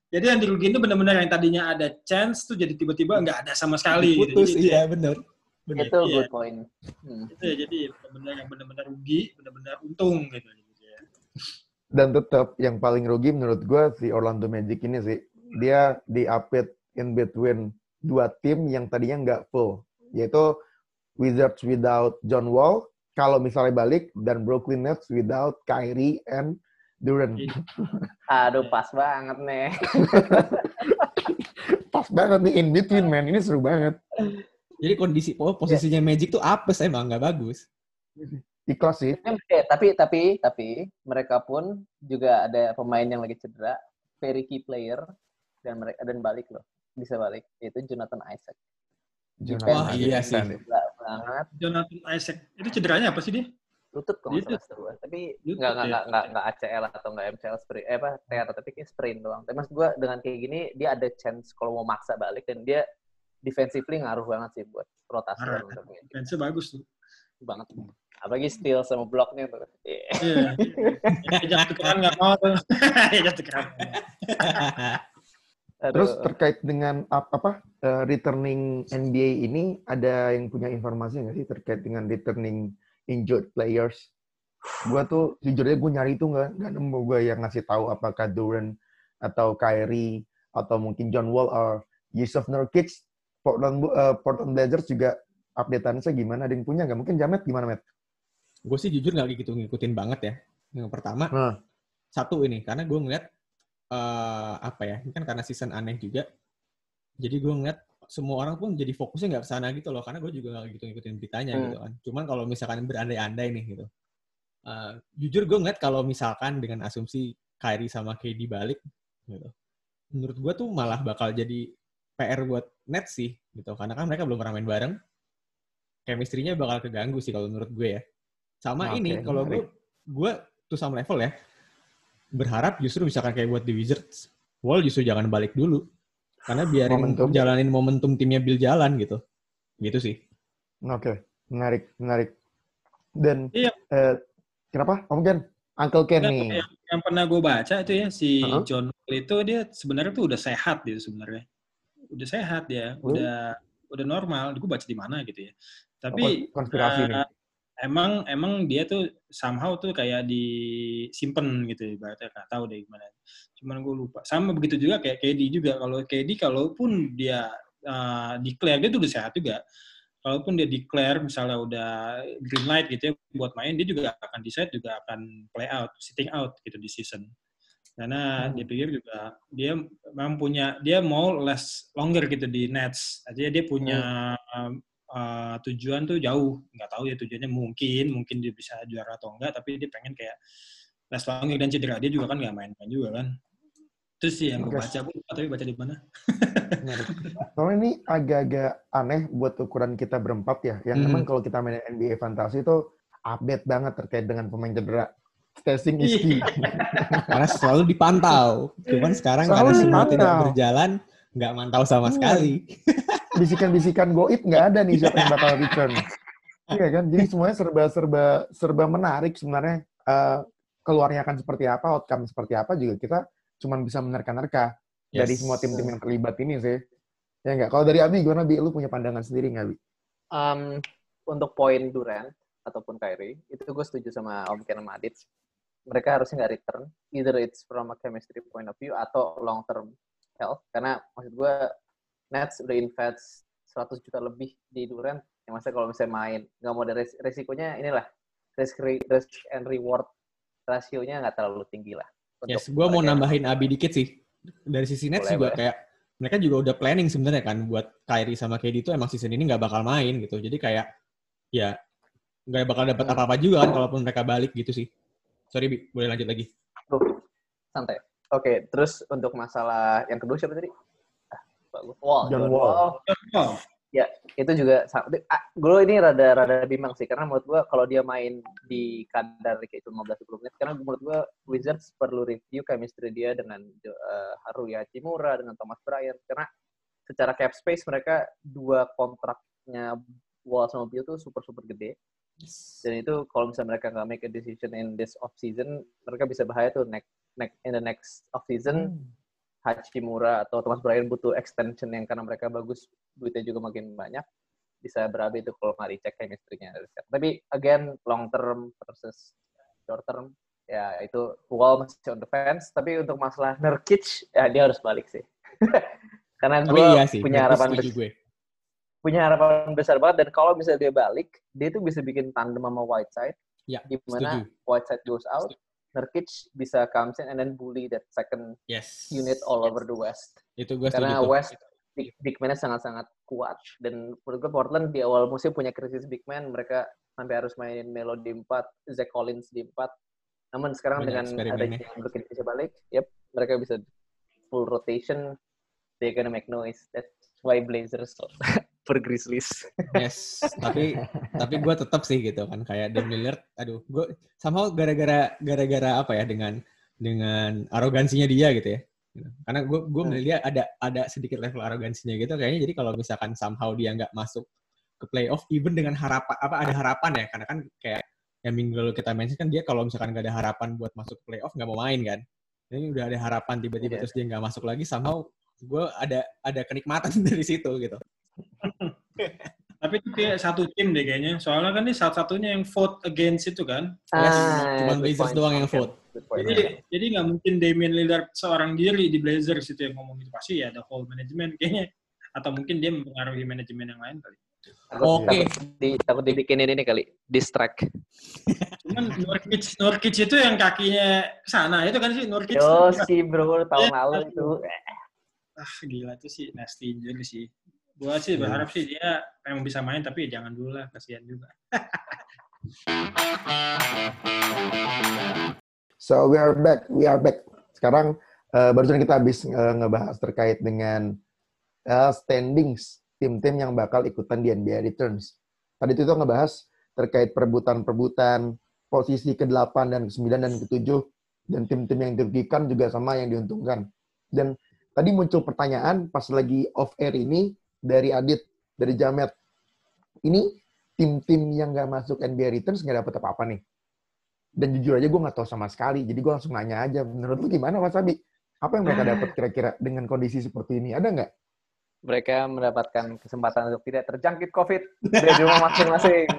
Speaker 4: Jadi yang dirugiin itu benar-benar yang tadinya ada chance tuh jadi tiba-tiba nggak ada sama sekali. gitu.
Speaker 1: Putus,
Speaker 4: Jadi,
Speaker 1: iya bener. Bener.
Speaker 2: Itu
Speaker 4: Iya.
Speaker 2: good point. Hmm.
Speaker 4: Itu ya, jadi benar-benar yang benar-benar rugi, benar-benar untung gitu. Ya.
Speaker 3: Dan tetap yang paling rugi menurut gue si Orlando Magic ini sih. Dia diapit in between dua tim yang tadinya nggak full. Yaitu Wizards without John Wall, kalau misalnya balik, dan Brooklyn Nets without Kyrie and Durant.
Speaker 4: Iya.
Speaker 2: Aduh, pas banget nih.
Speaker 3: Pas banget nih in between, man. Ini seru banget.
Speaker 1: Jadi kondisi oh, posisinya Magic tuh apes emang nggak bagus.
Speaker 3: Ikhlas sih.
Speaker 2: Eh, tapi tapi tapi mereka pun juga ada pemain yang lagi cedera, very key player dan mereka dan balik loh, bisa balik. Itu Jonathan Isaac.
Speaker 1: Wah, iya sih.
Speaker 2: Banget.
Speaker 4: Jonathan Isaac itu cederanya apa sih dia?
Speaker 2: Lutut gua. Tapi nggak nggak
Speaker 4: ya.
Speaker 2: nggak nggak nggak ACL atau nggak MCL sprain, eh apa tear, tapi kayak sprain doang. Tapi maksud gue dengan kayak gini dia ada chance kalau mau maksa balik dan dia defensively ngaruh banget sih buat rotasi.
Speaker 4: Defense bagus tuh.
Speaker 2: banget. Apalagi steal sama blocknya tuh. Iya.
Speaker 4: Iya. Ejak tukeran nggak mau tuh. Ejak tukeran.
Speaker 2: Aduh.
Speaker 3: Terus terkait dengan ap- apa eh, returning NBA ini ada yang punya informasi nggak sih terkait dengan returning injured players? Gua tuh jujurnya gue nyari itu nggak nggak nemu gue yang ngasih tahu apakah Durant atau Kyrie atau mungkin John Wall or Yusuf Nurkic Portland eh, Portland Blazers juga updateannya gimana? Ada yang punya nggak? Mungkin Jamet gimana Met?
Speaker 1: Gue sih jujur nggak gitu ngikutin banget ya. Yang pertama,
Speaker 3: Nah.
Speaker 1: satu ini karena gue ngeliat eh, apa ya, ini kan karena season aneh juga. Jadi gue ngeliat semua orang pun jadi fokusnya nggak ke sana gitu loh, karena gue juga nggak gitu ngikutin beritanya
Speaker 2: Hmm.
Speaker 1: gitu kan. Cuman kalau misalkan berandai-andai nih gitu, Eh, jujur gue ngeliat kalau misalkan dengan asumsi Kyrie sama KD balik gitu, menurut gue tuh malah bakal jadi PR buat Nets sih gitu, karena kan mereka belum pernah main bareng. Chemistry-nya bakal keganggu sih kalau menurut gue ya. Sama
Speaker 3: Oke,
Speaker 1: ini kalau gue gue tuh sama level ya berharap justru misalkan kayak buat The Wizards Wall justru jangan balik dulu karena biarin
Speaker 3: Momentum.
Speaker 1: jalanin momentum timnya Bill jalan gitu gitu sih
Speaker 3: Oke, menarik, menarik. Dan
Speaker 4: Iya.
Speaker 3: eh, kenapa? Om Ken, Uncle Ken nih.
Speaker 4: yang, yang pernah gue baca itu ya si
Speaker 3: Uh-huh.
Speaker 4: John Wall itu dia sebenarnya tuh udah sehat dia sebenarnya udah sehat dia
Speaker 3: Oh.
Speaker 4: udah udah normal gue baca di mana gitu ya tapi
Speaker 3: Oh, konspirasi
Speaker 4: eh,
Speaker 3: nih.
Speaker 4: Emang emang dia tuh somehow tuh kayak disimpan gitu ibaratnya. Nggak tahu deh gimana. Cuman gue lupa. Sama begitu juga kayak KD juga. Kalau KD kalaupun dia uh, declare dia tuh udah sehat juga. Kalaupun dia declare misalnya udah green light gitu ya buat main dia juga akan decide juga akan play out sitting out gitu di season. Karena
Speaker 3: Hmm.
Speaker 4: dia pikir juga dia memang punya dia mau less longer gitu di Nets. Artinya dia punya um, uh, tujuan tuh jauh nggak tahu ya tujuannya mungkin mungkin dia bisa juara atau enggak tapi dia pengen kayak less longer dan cedera dia juga kan nggak main-main juga kan terus sih yang gue baca gue tapi baca di mana.
Speaker 3: Soalnya ini agak-agak aneh buat ukuran kita berempat ya. Yang
Speaker 1: Hmm.
Speaker 3: memang kalau kita main NBA Fantasi itu update banget terkait dengan pemain cedera. Testing is key.
Speaker 1: karena selalu dipantau cuman sekarang
Speaker 3: Selalu
Speaker 1: karena semua tidak berjalan nggak mantau sama
Speaker 3: Iya.
Speaker 1: sekali
Speaker 3: Bisikan-bisikan goit nggak ada nih siapa yang bakal return. Iya kan? Jadi semuanya serba-serba serba menarik sebenarnya. Eh, keluarnya akan seperti apa, outcome seperti apa juga kita cuma bisa menerka-nerka dari
Speaker 1: Yes.
Speaker 3: semua tim-tim yang terlibat ini sih. Ya nggak? Kalau dari Abi gimana Bi? Lu punya pandangan sendiri nggak Bi?
Speaker 2: Um, untuk poin Durant ataupun Kyrie, itu gue setuju sama Om Ken sama Adit. Mereka harusnya nggak return. Either it's from a chemistry point of view atau long term health. Karena maksud gue, Nets udah invest 100 juta lebih di Durant. Yang masa kalau misalnya main, nggak mau ada res- resikonya inilah. Risk, re- risk and reward rasionya nggak terlalu tinggi lah.
Speaker 1: yes gue mau nambahin Abi dikit sih dari sisi Nets
Speaker 2: Boleh,
Speaker 1: juga
Speaker 2: boleh.
Speaker 1: kayak mereka juga udah planning sebenarnya kan buat Kyrie sama KD itu emang season ini nggak bakal main gitu jadi kayak ya nggak bakal dapat
Speaker 2: Hmm.
Speaker 1: apa-apa juga kan kalaupun mereka balik gitu sih sorry Bi, boleh lanjut lagi
Speaker 2: Tuh, santai. Oke, terus untuk masalah yang kedua siapa tadi? Bagus. Wall,
Speaker 3: John
Speaker 2: John
Speaker 3: Wall.
Speaker 2: Wall.
Speaker 4: Oh,
Speaker 2: itu juga gue ini rada rada bimbang sih karena menurut gue kalau dia main di kadar kayak itu 15 20 menit karena menurut gue Wizards perlu review chemistry dia dengan uh, Haruki Hachimura dengan Thomas Bryant karena secara cap space mereka dua kontraknya Wall sama Bill tuh super super gede dan itu kalau misalnya mereka nggak make a decision in this off season mereka bisa bahaya tuh next next in the next off season
Speaker 3: Hmm.
Speaker 2: Hachimura atau Thomas Bryant butuh extension yang karena mereka bagus duitnya juga makin banyak bisa berabe itu kalau nggak dicek chemistry-nya. Tapi again long term versus short term ya itu Wall masih on the fence tapi untuk masalah Nurkic ya dia harus balik sih. karena gue
Speaker 1: iya sih,
Speaker 2: punya harapan
Speaker 1: setuju
Speaker 2: besar,
Speaker 1: gue.
Speaker 2: punya harapan besar banget dan kalau misalnya dia balik dia tuh bisa bikin tandem sama Whiteside
Speaker 1: Ya,
Speaker 2: di mana
Speaker 1: setuju.
Speaker 2: Whiteside goes out Nurkic bisa comes in and then bully that second
Speaker 1: Yes.
Speaker 2: unit all over the West.
Speaker 1: Itu gue setuju.
Speaker 2: Karena
Speaker 1: tuh.
Speaker 2: West big, big man sangat-sangat kuat dan menurut gue Portland di awal musim punya krisis big man mereka sampai harus mainin Melo di 4, Zach Collins di 4. Namun sekarang
Speaker 1: Banyak
Speaker 2: dengan
Speaker 1: eksperimennya.
Speaker 2: adanya Brooklyn bisa balik, yep, mereka bisa full rotation. They gonna make noise. That's why Blazers per Grizzlies.
Speaker 1: Yes, tapi tapi gue tetap sih gitu kan kayak Dame Lillard. Aduh, gue somehow gara-gara gara-gara apa ya dengan dengan arogansinya dia gitu ya. Karena gue gue
Speaker 3: Hmm.
Speaker 1: melihat dia ada ada sedikit level arogansinya gitu kayaknya. Jadi kalau misalkan somehow dia nggak masuk ke playoff, even dengan harapan apa ada harapan ya karena kan kayak yang minggu lalu kita mention kan dia kalau misalkan nggak ada harapan buat masuk playoff nggak mau main kan. Ini udah ada harapan tiba-tiba
Speaker 2: Iya.
Speaker 1: terus dia nggak masuk lagi somehow gue ada ada kenikmatan dari situ gitu.
Speaker 4: Tapi itu kayak satu tim deh kayaknya. Soalnya kan ini salah-satunya yang vote against itu kan.
Speaker 2: Ah, good
Speaker 1: Blazers doang yang vote.
Speaker 2: Good point.
Speaker 4: Jadi jadi nggak mungkin Damian Lillard seorang diri di Blazers itu yang ngomong itu pasti ya ada whole management kayaknya. Atau mungkin dia mempengaruhi manajemen yang lain kali.
Speaker 1: Oke.
Speaker 2: takut, di, takut dibikinin ini kali, distract.
Speaker 4: Cuman Nurkic, Nurkic itu yang kakinya ke sana itu kan sih Nurkic.
Speaker 2: Yo sih bro, tahun lalu itu.
Speaker 4: Ah gila itu sih nasty juga sih. Gua sih berharap sih dia emang bisa main tapi ya jangan dulu lah kasihan juga.
Speaker 3: So we are back, we are back. Sekarang eh, barusan kita habis eh, ngebahas terkait dengan eh, standings tim-tim yang bakal ikutan di NBA Returns. Tadi itu ngebahas terkait perebutan-perebutan posisi ke-8 dan ke-9 dan ke-7 dan tim-tim yang dirugikan juga sama yang diuntungkan. Dan tadi muncul pertanyaan pas lagi off air ini dari Adit, dari Jamet. Ini tim-tim yang nggak masuk NBA Returns nggak dapat apa-apa nih dan jujur aja gue nggak tahu sama sekali jadi gue langsung nanya aja menurut lu gimana Mas Abi apa yang mereka dapat kira-kira dengan kondisi seperti ini ada nggak
Speaker 2: Mereka mendapatkan kesempatan untuk tidak terjangkit COVID dari rumah masing-masing.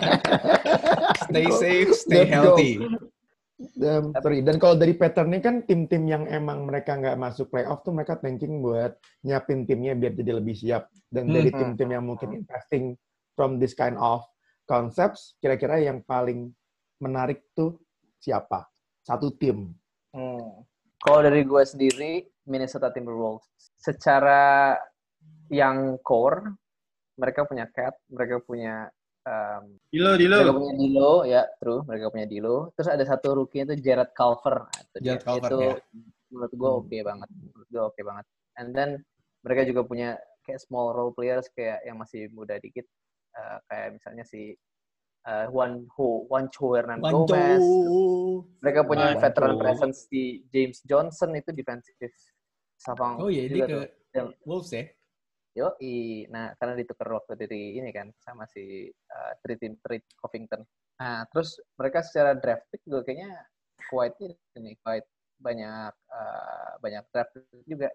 Speaker 1: Stay safe, stay healthy.
Speaker 3: Dan, sorry. dan kalau dari patternnya kan tim-tim yang emang mereka nggak masuk playoff tuh mereka thinking buat nyiapin timnya biar jadi lebih siap dan dari
Speaker 2: Hmm.
Speaker 3: tim-tim yang mungkin investing from this kind of concepts kira-kira yang paling menarik tuh siapa satu tim
Speaker 2: Hmm. Kalau dari gue sendiri, Minnesota Timberwolves. Secara yang core, mereka punya Cat, mereka punya um,
Speaker 4: Dilo, Dilo.
Speaker 2: mereka punya Dilo, ya, true, mereka punya Dilo. Terus ada satu rookie itu Jared Culver. Nah.
Speaker 1: Jared Culver,
Speaker 2: itu
Speaker 1: ya.
Speaker 2: menurut gue oke banget. Menurut gue oke banget. And then mereka juga punya kayak small role players kayak yang masih muda dikit, uh, kayak misalnya si uh, Juan Ho, Juan Cho Hernan
Speaker 1: Wanjo.
Speaker 2: Gomez. Mereka punya
Speaker 4: Wanjo.
Speaker 2: veteran presence di James Johnson itu defensive Savang
Speaker 1: Oh iya, dia
Speaker 2: juga
Speaker 1: ke Wolves ya?
Speaker 2: Yo, nah karena ditukar waktu dari ini kan sama si uh, Treat Treat Covington. Nah, terus mereka secara draft pick juga kayaknya quite ini quite banyak uh, banyak draft pick juga.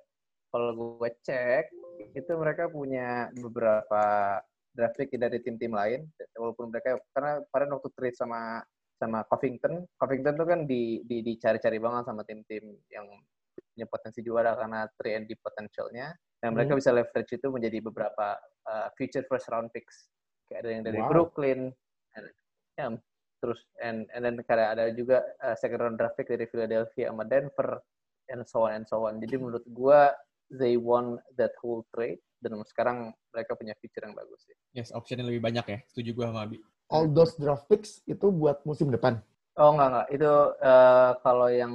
Speaker 2: Kalau gue cek itu mereka punya beberapa draft pick dari tim-tim lain walaupun mereka karena pada waktu trade sama sama Covington, Covington tuh kan di, di dicari-cari banget sama tim-tim yang punya potensi juara karena 3 and potentialnya dan mereka bisa leverage itu menjadi beberapa uh, future first round picks kayak ada yang dari
Speaker 3: Wow.
Speaker 2: Brooklyn and, ya, terus and and then kayak ada juga uh, second round draft pick dari Philadelphia sama Denver and so on and so on jadi menurut gua they won that whole trade dan sekarang mereka punya future yang bagus sih.
Speaker 1: Yes, optionnya lebih banyak ya. Setuju gue sama Abi.
Speaker 3: all those draft picks itu buat musim depan
Speaker 2: Oh enggak enggak itu uh, kalau yang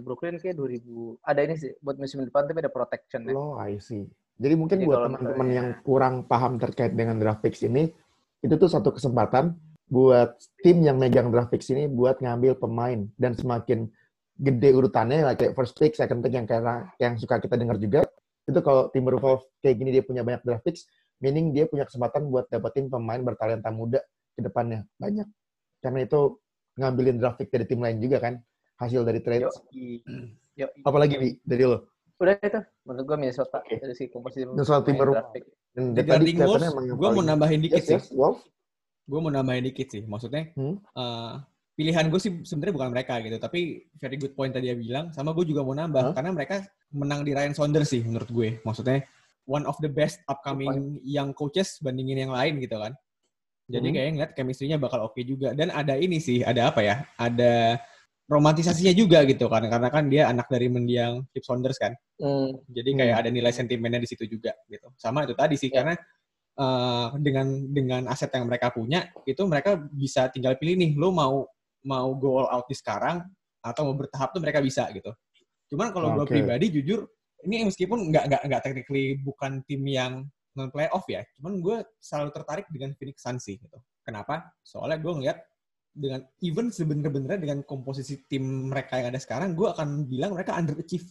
Speaker 2: Brooklyn kayak 2000 ada ini sih buat musim depan tapi ada protection ya.
Speaker 3: Oh, I see. Jadi mungkin
Speaker 2: Jadi
Speaker 3: buat teman-teman yang kurang paham terkait dengan draft picks ini, itu tuh satu kesempatan buat tim yang megang draft picks ini buat ngambil pemain dan semakin gede urutannya like kayak first pick, second pick yang kayak yang suka kita dengar juga. Itu kalau Timberwolves kayak gini dia punya banyak draft picks, meaning dia punya kesempatan buat dapetin pemain bertalenta muda ke depannya banyak. Karena itu ngambilin draft pick dari tim lain juga kan, hasil dari trade.
Speaker 2: Yo,
Speaker 3: Apalagi Wi, dari lo.
Speaker 2: udah itu menurut gue Minnesota
Speaker 3: Oke.
Speaker 2: dari si komposisi
Speaker 3: Minnesota Timberwolves.
Speaker 2: draft pick.
Speaker 3: Dan
Speaker 1: Di
Speaker 3: tadi
Speaker 1: guarding
Speaker 3: kelihatannya
Speaker 1: Wolves,
Speaker 3: yang
Speaker 1: gue mau
Speaker 3: paling-
Speaker 1: nambahin dikit
Speaker 3: Yes,
Speaker 1: sih.
Speaker 3: yes, Wolf.
Speaker 1: Gue mau nambahin dikit sih. Maksudnya,
Speaker 3: Hmm.
Speaker 1: eh, pilihan gue sih sebenarnya bukan mereka gitu. Tapi very good point tadi dia bilang. Sama gue juga mau nambah.
Speaker 3: Hah?
Speaker 1: Karena mereka menang di Ryan Saunders sih menurut gue. Maksudnya, one of the best upcoming young coaches bandingin yang lain gitu kan. Jadi
Speaker 3: Hmm.
Speaker 1: kayak ngeliat chemistry-nya bakal oke juga. Dan ada ini sih, ada apa ya? Ada romantisasinya juga gitu kan. Karena kan dia anak dari mendiang Chip Saunders kan.
Speaker 2: Hmm.
Speaker 1: Jadi kayak
Speaker 3: Hmm.
Speaker 1: ada nilai sentimennya di situ juga gitu. Sama itu tadi sih
Speaker 2: Ya.
Speaker 1: karena eh, dengan dengan aset yang mereka punya itu mereka bisa tinggal pilih nih lo mau mau go all out di sekarang atau mau bertahap tuh mereka bisa gitu. Cuman kalau gue
Speaker 3: Oke.
Speaker 1: pribadi jujur ini meskipun nggak nggak nggak technically bukan tim yang non playoff ya, cuman gue selalu tertarik dengan Phoenix Suns sih gitu. Kenapa? Soalnya gue ngeliat dengan even sebenarnya dengan komposisi tim mereka yang ada sekarang, gue akan bilang mereka underachieve.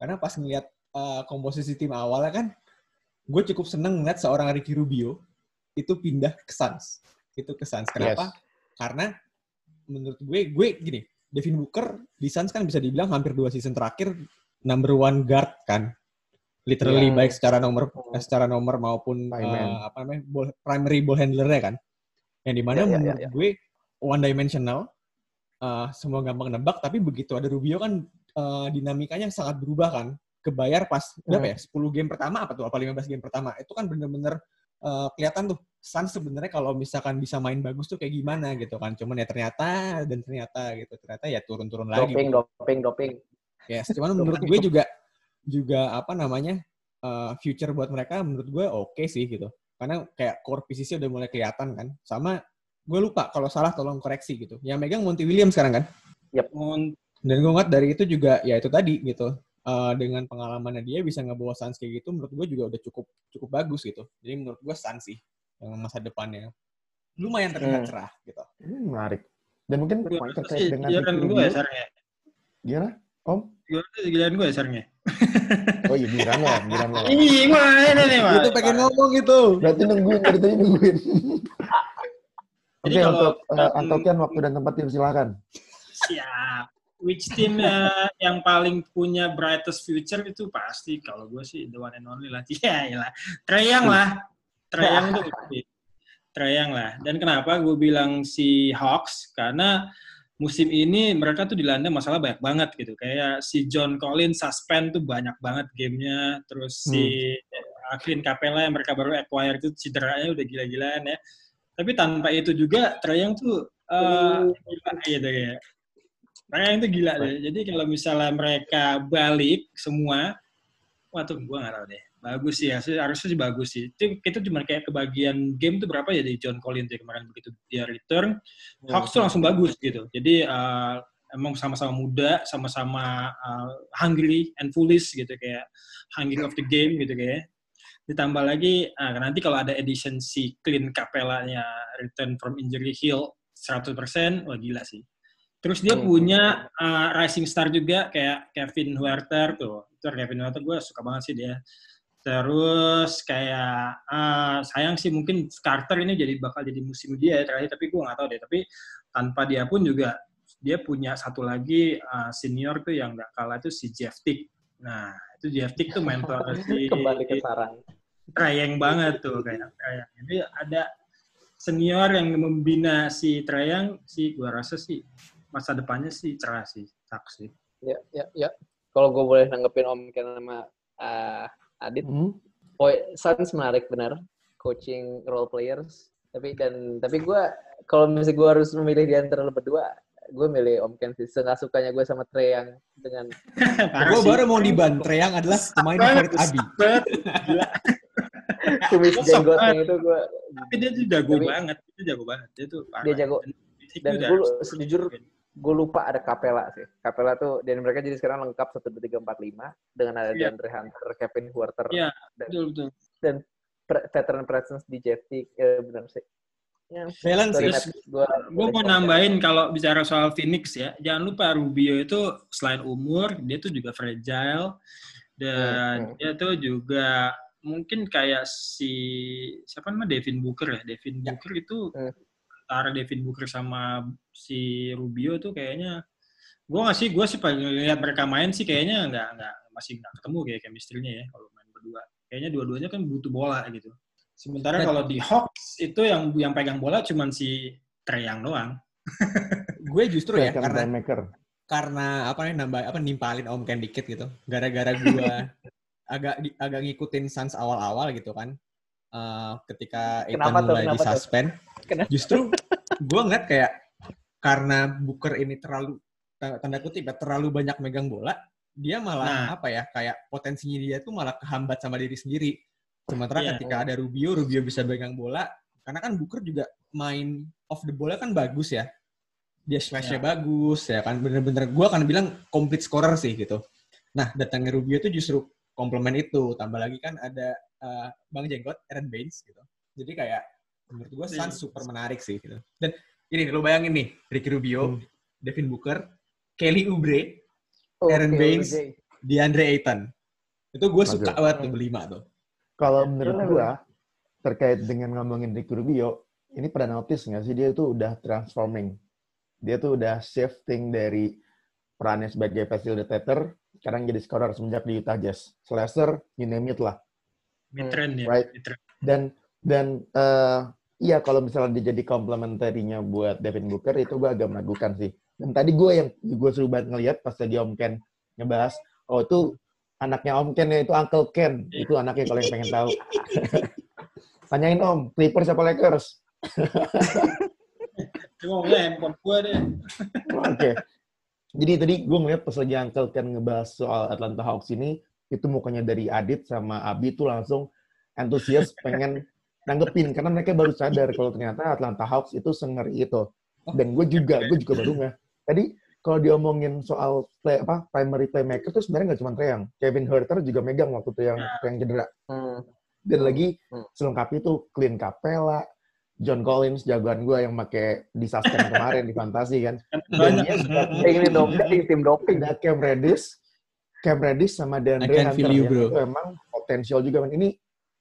Speaker 1: Karena pas ngeliat uh, komposisi tim awalnya kan, gue cukup seneng ngeliat seorang Ricky Rubio itu pindah ke Suns. Itu ke Suns. Kenapa? Karena menurut gue, gue gini, Devin Booker di Suns kan bisa dibilang hampir dua season terakhir number one guard kan. Literally
Speaker 2: Iya.
Speaker 1: baik secara nomor eh, secara nomor maupun uh, apa namanya ball, primary ball handler-nya kan. Yang di mana
Speaker 2: Iya, iya,
Speaker 1: menurut
Speaker 2: iya.
Speaker 1: gue one dimensional, uh, semua gampang nebak, tapi begitu ada Rubio kan uh, dinamikanya sangat berubah kan. Kebayar pas berapa ya? 10 game pertama apa tuh? Apa 15 game pertama? Itu kan bener-bener uh, kelihatan tuh Suns sebenarnya kalau misalkan bisa main bagus tuh kayak gimana gitu kan. Cuman ya ternyata dan ternyata gitu. Ternyata ya turun-turun lagi.
Speaker 2: Doping, doping, doping.
Speaker 1: Yes, cuman menurut gue juga juga apa namanya uh, future buat mereka menurut gue oke sih gitu. Karena kayak core piece udah mulai kelihatan kan. Sama gue lupa kalau salah tolong koreksi gitu. Yang megang Monty Williams sekarang kan.
Speaker 4: Un-
Speaker 1: Dan gue ngeliat dari itu juga ya itu tadi gitu. Uh, dengan pengalamannya dia bisa ngebawa Suns kayak gitu menurut gue juga udah cukup cukup bagus gitu. Jadi menurut gue Suns sih yang masa depannya lumayan terlihat
Speaker 2: Hmm.
Speaker 1: cerah gitu.
Speaker 3: Hmm, menarik. Dan mungkin terkait dengan Ricky
Speaker 4: gue ya
Speaker 3: gimana? Om?
Speaker 4: Gue rasa giliran gue ya sarnya.
Speaker 3: Oh iya, giliran lo, giliran lo.
Speaker 4: Ih, mana nih, Mas?
Speaker 1: itu pengen ngomong gitu.
Speaker 3: Berarti nungguin, dari tadi nungguin. Oke,
Speaker 4: kalau-
Speaker 3: untuk uh,
Speaker 4: um,
Speaker 3: Antokian waktu dan tempat silakan.
Speaker 4: Siap. Which team eh, yang paling punya brightest future itu pasti kalau gue sih the one and only lah. Iya, lah. Treyang lah. Treyang tuh pasti. Treyang lah. Dan kenapa gue bilang si Hawks? Karena musim ini mereka tuh dilanda masalah banyak banget gitu. Kayak si John Collins suspend tuh banyak banget gamenya. Terus si Clint Capella yang mereka baru acquire itu cederanya udah gila-gilaan ya. Tapi tanpa itu juga Treyang tuh eh, gila gitu ya. Treyang tuh gila deh. Jadi kalau misalnya mereka balik semua, wah tuh gue nggak tahu deh. Bagus sih, harusnya, harusnya sih bagus sih. Itu kita cuma kayak kebagian game tuh berapa ya dari John Collins ya kemarin begitu dia return, Hawks tuh langsung bagus gitu. Jadi uh, emang sama-sama muda, sama-sama uh, hungry and foolish gitu kayak hungry of the game gitu kayak. Ditambah lagi uh, nanti kalau ada edition si Clint Capella-nya return from injury heal 100%, wah gila sih. Terus dia
Speaker 2: Hmm.
Speaker 4: punya uh, rising star juga kayak Kevin Huerter tuh. Itu Kevin Huerter gue suka banget sih dia. Terus kayak uh, sayang sih mungkin Carter ini jadi bakal jadi musim dia ya terakhir tapi gue nggak tahu deh. Tapi tanpa dia pun juga dia punya satu lagi uh, senior tuh yang nggak kalah itu si Jeff Tick. Nah itu Jeff Tick tuh mentor si
Speaker 2: Kembali ke sarang.
Speaker 4: Treyang banget tuh kayak Treyang. Jadi ada senior yang membina si Treyang sih gua rasa sih masa depannya sih cerah sih, saksi.
Speaker 2: Ya, ya, ya. Kalau gue boleh nanggepin Om Ken sama uh, Adit,
Speaker 3: Hmm?
Speaker 2: Boy, Suns menarik benar coaching role players. Tapi dan tapi gue kalau misalnya gue harus memilih di antara lo berdua, gue milih Om Ken sih. Senggak sukanya gue sama Trey yang dengan
Speaker 1: Gue baru mau diban. Treyang adalah pemain favorit Abi.
Speaker 2: Kumis jenggotnya itu gue
Speaker 4: Tapi dia tuh jago
Speaker 2: Tapi-
Speaker 4: banget, dia jago banget. Dia tuh parah.
Speaker 2: Dia jago.
Speaker 4: Dan,
Speaker 2: gue sejujur gue lupa ada Capella sih. Capella tuh dan mereka jadi sekarang lengkap satu dua tiga empat lima dengan ada
Speaker 4: Iya.
Speaker 2: DeAndre Hunter, Kevin Huerter
Speaker 4: Iya,
Speaker 2: dan,
Speaker 4: betul betul.
Speaker 2: dan pre- veteran presence di Jeff Teague. Ya benar sih. Ya,
Speaker 1: Balance
Speaker 2: gua
Speaker 4: Gue mau nambahin kalau bicara soal Phoenix ya, jangan lupa Rubio itu selain umur, dia tuh juga fragile dan
Speaker 2: Hmm, hmm.
Speaker 4: dia tuh juga mungkin kayak si siapa namanya Devin Booker ya, Devin
Speaker 1: Ya.
Speaker 4: Booker itu
Speaker 2: Hmm.
Speaker 4: Antara Devin Booker sama si Rubio tuh kayaknya gue nggak sih gue sih paling lihat mereka main sih kayaknya nggak nggak masih nggak ketemu kayak chemistry-nya ya kalau main berdua kayaknya dua-duanya kan butuh bola gitu sementara
Speaker 1: Dan-
Speaker 4: kalau di Hawks itu yang yang pegang bola cuman si Trae Young doang
Speaker 1: Gue justru ya karena
Speaker 3: playmaker.
Speaker 1: karena apa nih nambah apa nimpalin Om Ken dikit gitu. Gara-gara gue agak di- agak ngikutin Suns awal-awal gitu kan. Eh, ketika Ethan mulai
Speaker 2: Kenapa tuh? Kenapa?
Speaker 1: justru gue ngeliat kayak karena Booker ini terlalu tanda kutip ya, terlalu banyak megang bola, dia malah
Speaker 4: Nah.
Speaker 1: apa ya kayak potensinya dia tuh malah kehambat sama diri sendiri. Sementara
Speaker 4: Iya.
Speaker 1: ketika ada Rubio, Rubio bisa pegang bola, karena kan Booker juga main off the bola kan bagus ya. Dia slashnya
Speaker 4: Iya.
Speaker 1: bagus ya kan bener-bener gue akan bilang complete scorer sih gitu. Nah datangnya Rubio itu justru komplement itu. Tambah lagi kan ada uh, Bang Jenggot, Aaron Baines gitu. Jadi kayak menurut gue
Speaker 4: Iya.
Speaker 1: Suns super menarik sih gitu. Dan ini lo bayangin nih Ricky Rubio,
Speaker 3: Hmm.
Speaker 1: Devin Booker, Kelly Oubre,
Speaker 2: Oh,
Speaker 1: Aaron Baines.
Speaker 2: oke.
Speaker 1: DeAndre Ayton. Itu gue suka banget tuh berlima tuh.
Speaker 3: Kalau menurut
Speaker 2: Boleh,
Speaker 3: gua terkait dengan ngomongin Ricky Rubio, ini pada notice nggak sih dia itu udah transforming. Dia tuh udah shifting dari perannya sebagai facilitator, sekarang jadi scorer semenjak di Utah Jazz. Slasher, you name it lah.
Speaker 4: mid-trend ya
Speaker 3: Right.
Speaker 4: mid-trend.
Speaker 3: Dan dan eh, iya kalau misalnya dia jadi komplementarinya buat Devin Booker itu gue agak meragukan sih. Dan tadi gue yang gue seru banget ngeliat pas tadi Om Ken ngebahas, oh itu anaknya Om Ken ya itu Uncle Ken, itu anaknya kalau yang pengen tahu. Tanyain Om, Clippers apa Lakers?
Speaker 4: Cuma ngomongnya handphone gue deh
Speaker 3: Oke. Jadi tadi gue ngeliat pas lagi Uncle Ken ngebahas soal Atlanta Hawks ini, itu mukanya dari Adit sama Abi tuh langsung antusias pengen nanggepin karena mereka baru sadar kalau ternyata Atlanta Hawks itu sengeri itu. Dan gue juga, gue juga baru nggak. Tadi kalau diomongin soal play, apa primary playmaker tuh sebenarnya nggak cuma Treyang. Kevin Herter juga megang waktu itu yang yang cedera.
Speaker 2: Hmm.
Speaker 3: Dan lagi
Speaker 2: Hmm.
Speaker 3: selengkap itu Clint Capella, John Collins jagoan gue yang pakai di suspend kemarin di fantasi kan. Dan
Speaker 4: banyak
Speaker 3: dia
Speaker 2: ini doping, tim doping.
Speaker 3: ada Cam Reddish, Cam Reddish sama DeAndre
Speaker 1: can
Speaker 3: Hunter
Speaker 1: you, bro.
Speaker 3: itu emang potensial juga. Man. Ini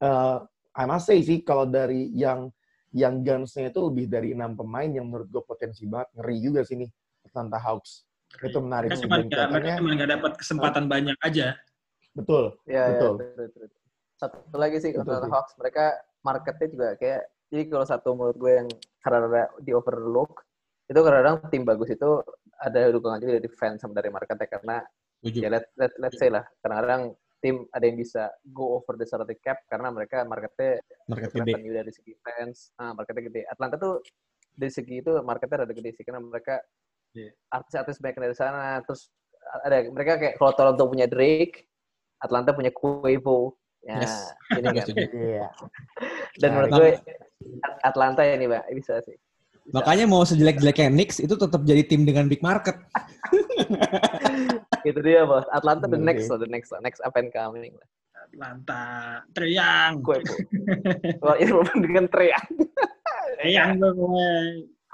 Speaker 3: uh, I must say sih kalau dari yang yang Guns-nya itu lebih dari enam pemain yang menurut gue potensi banget ngeri juga sih nih Atlanta Hawks. Itu menarik
Speaker 4: mereka
Speaker 3: sih.
Speaker 4: cuma nggak mereka cuma nggak dapat kesempatan banyak aja
Speaker 3: betul.
Speaker 2: Ya,
Speaker 3: Betul.
Speaker 2: ya, betul, betul. Satu lagi sih
Speaker 3: Betul
Speaker 2: Atlanta
Speaker 3: sih.
Speaker 2: Hawks, mereka marketnya juga kayak jadi kalau satu menurut gue yang karena di overlook itu kadang-kadang tim bagus itu ada dukungan juga dari fans sama dari marketnya karena
Speaker 1: Setuju.
Speaker 2: ya let, let, let's say lah kadang-kadang tim ada yang bisa go over the salary cap karena mereka marketnya
Speaker 1: Market gede.
Speaker 2: dari segi fans, ah, marketnya gede. Atlanta tuh dari segi itu marketnya rada gede sih karena mereka
Speaker 4: Iya.
Speaker 2: artis-artis banyak dari sana. Terus ada mereka kayak kalau Toronto punya Drake, Atlanta punya Quavo. Ya,
Speaker 1: Yes.
Speaker 2: ini kan.
Speaker 3: Iya.
Speaker 2: Dan menurut
Speaker 1: Nah,
Speaker 2: gue Atlanta ini, Mbak, bisa sih. Bisa.
Speaker 1: Makanya mau sejelek-jeleknya Knicks itu tetap jadi tim dengan big market.
Speaker 2: itu dia, Bos. Atlanta the next, lah, the next, lah. next up and coming. lah.
Speaker 4: Atlanta Treyang
Speaker 2: Quavo. Wah, ini dengan teriak.
Speaker 4: Treyang gue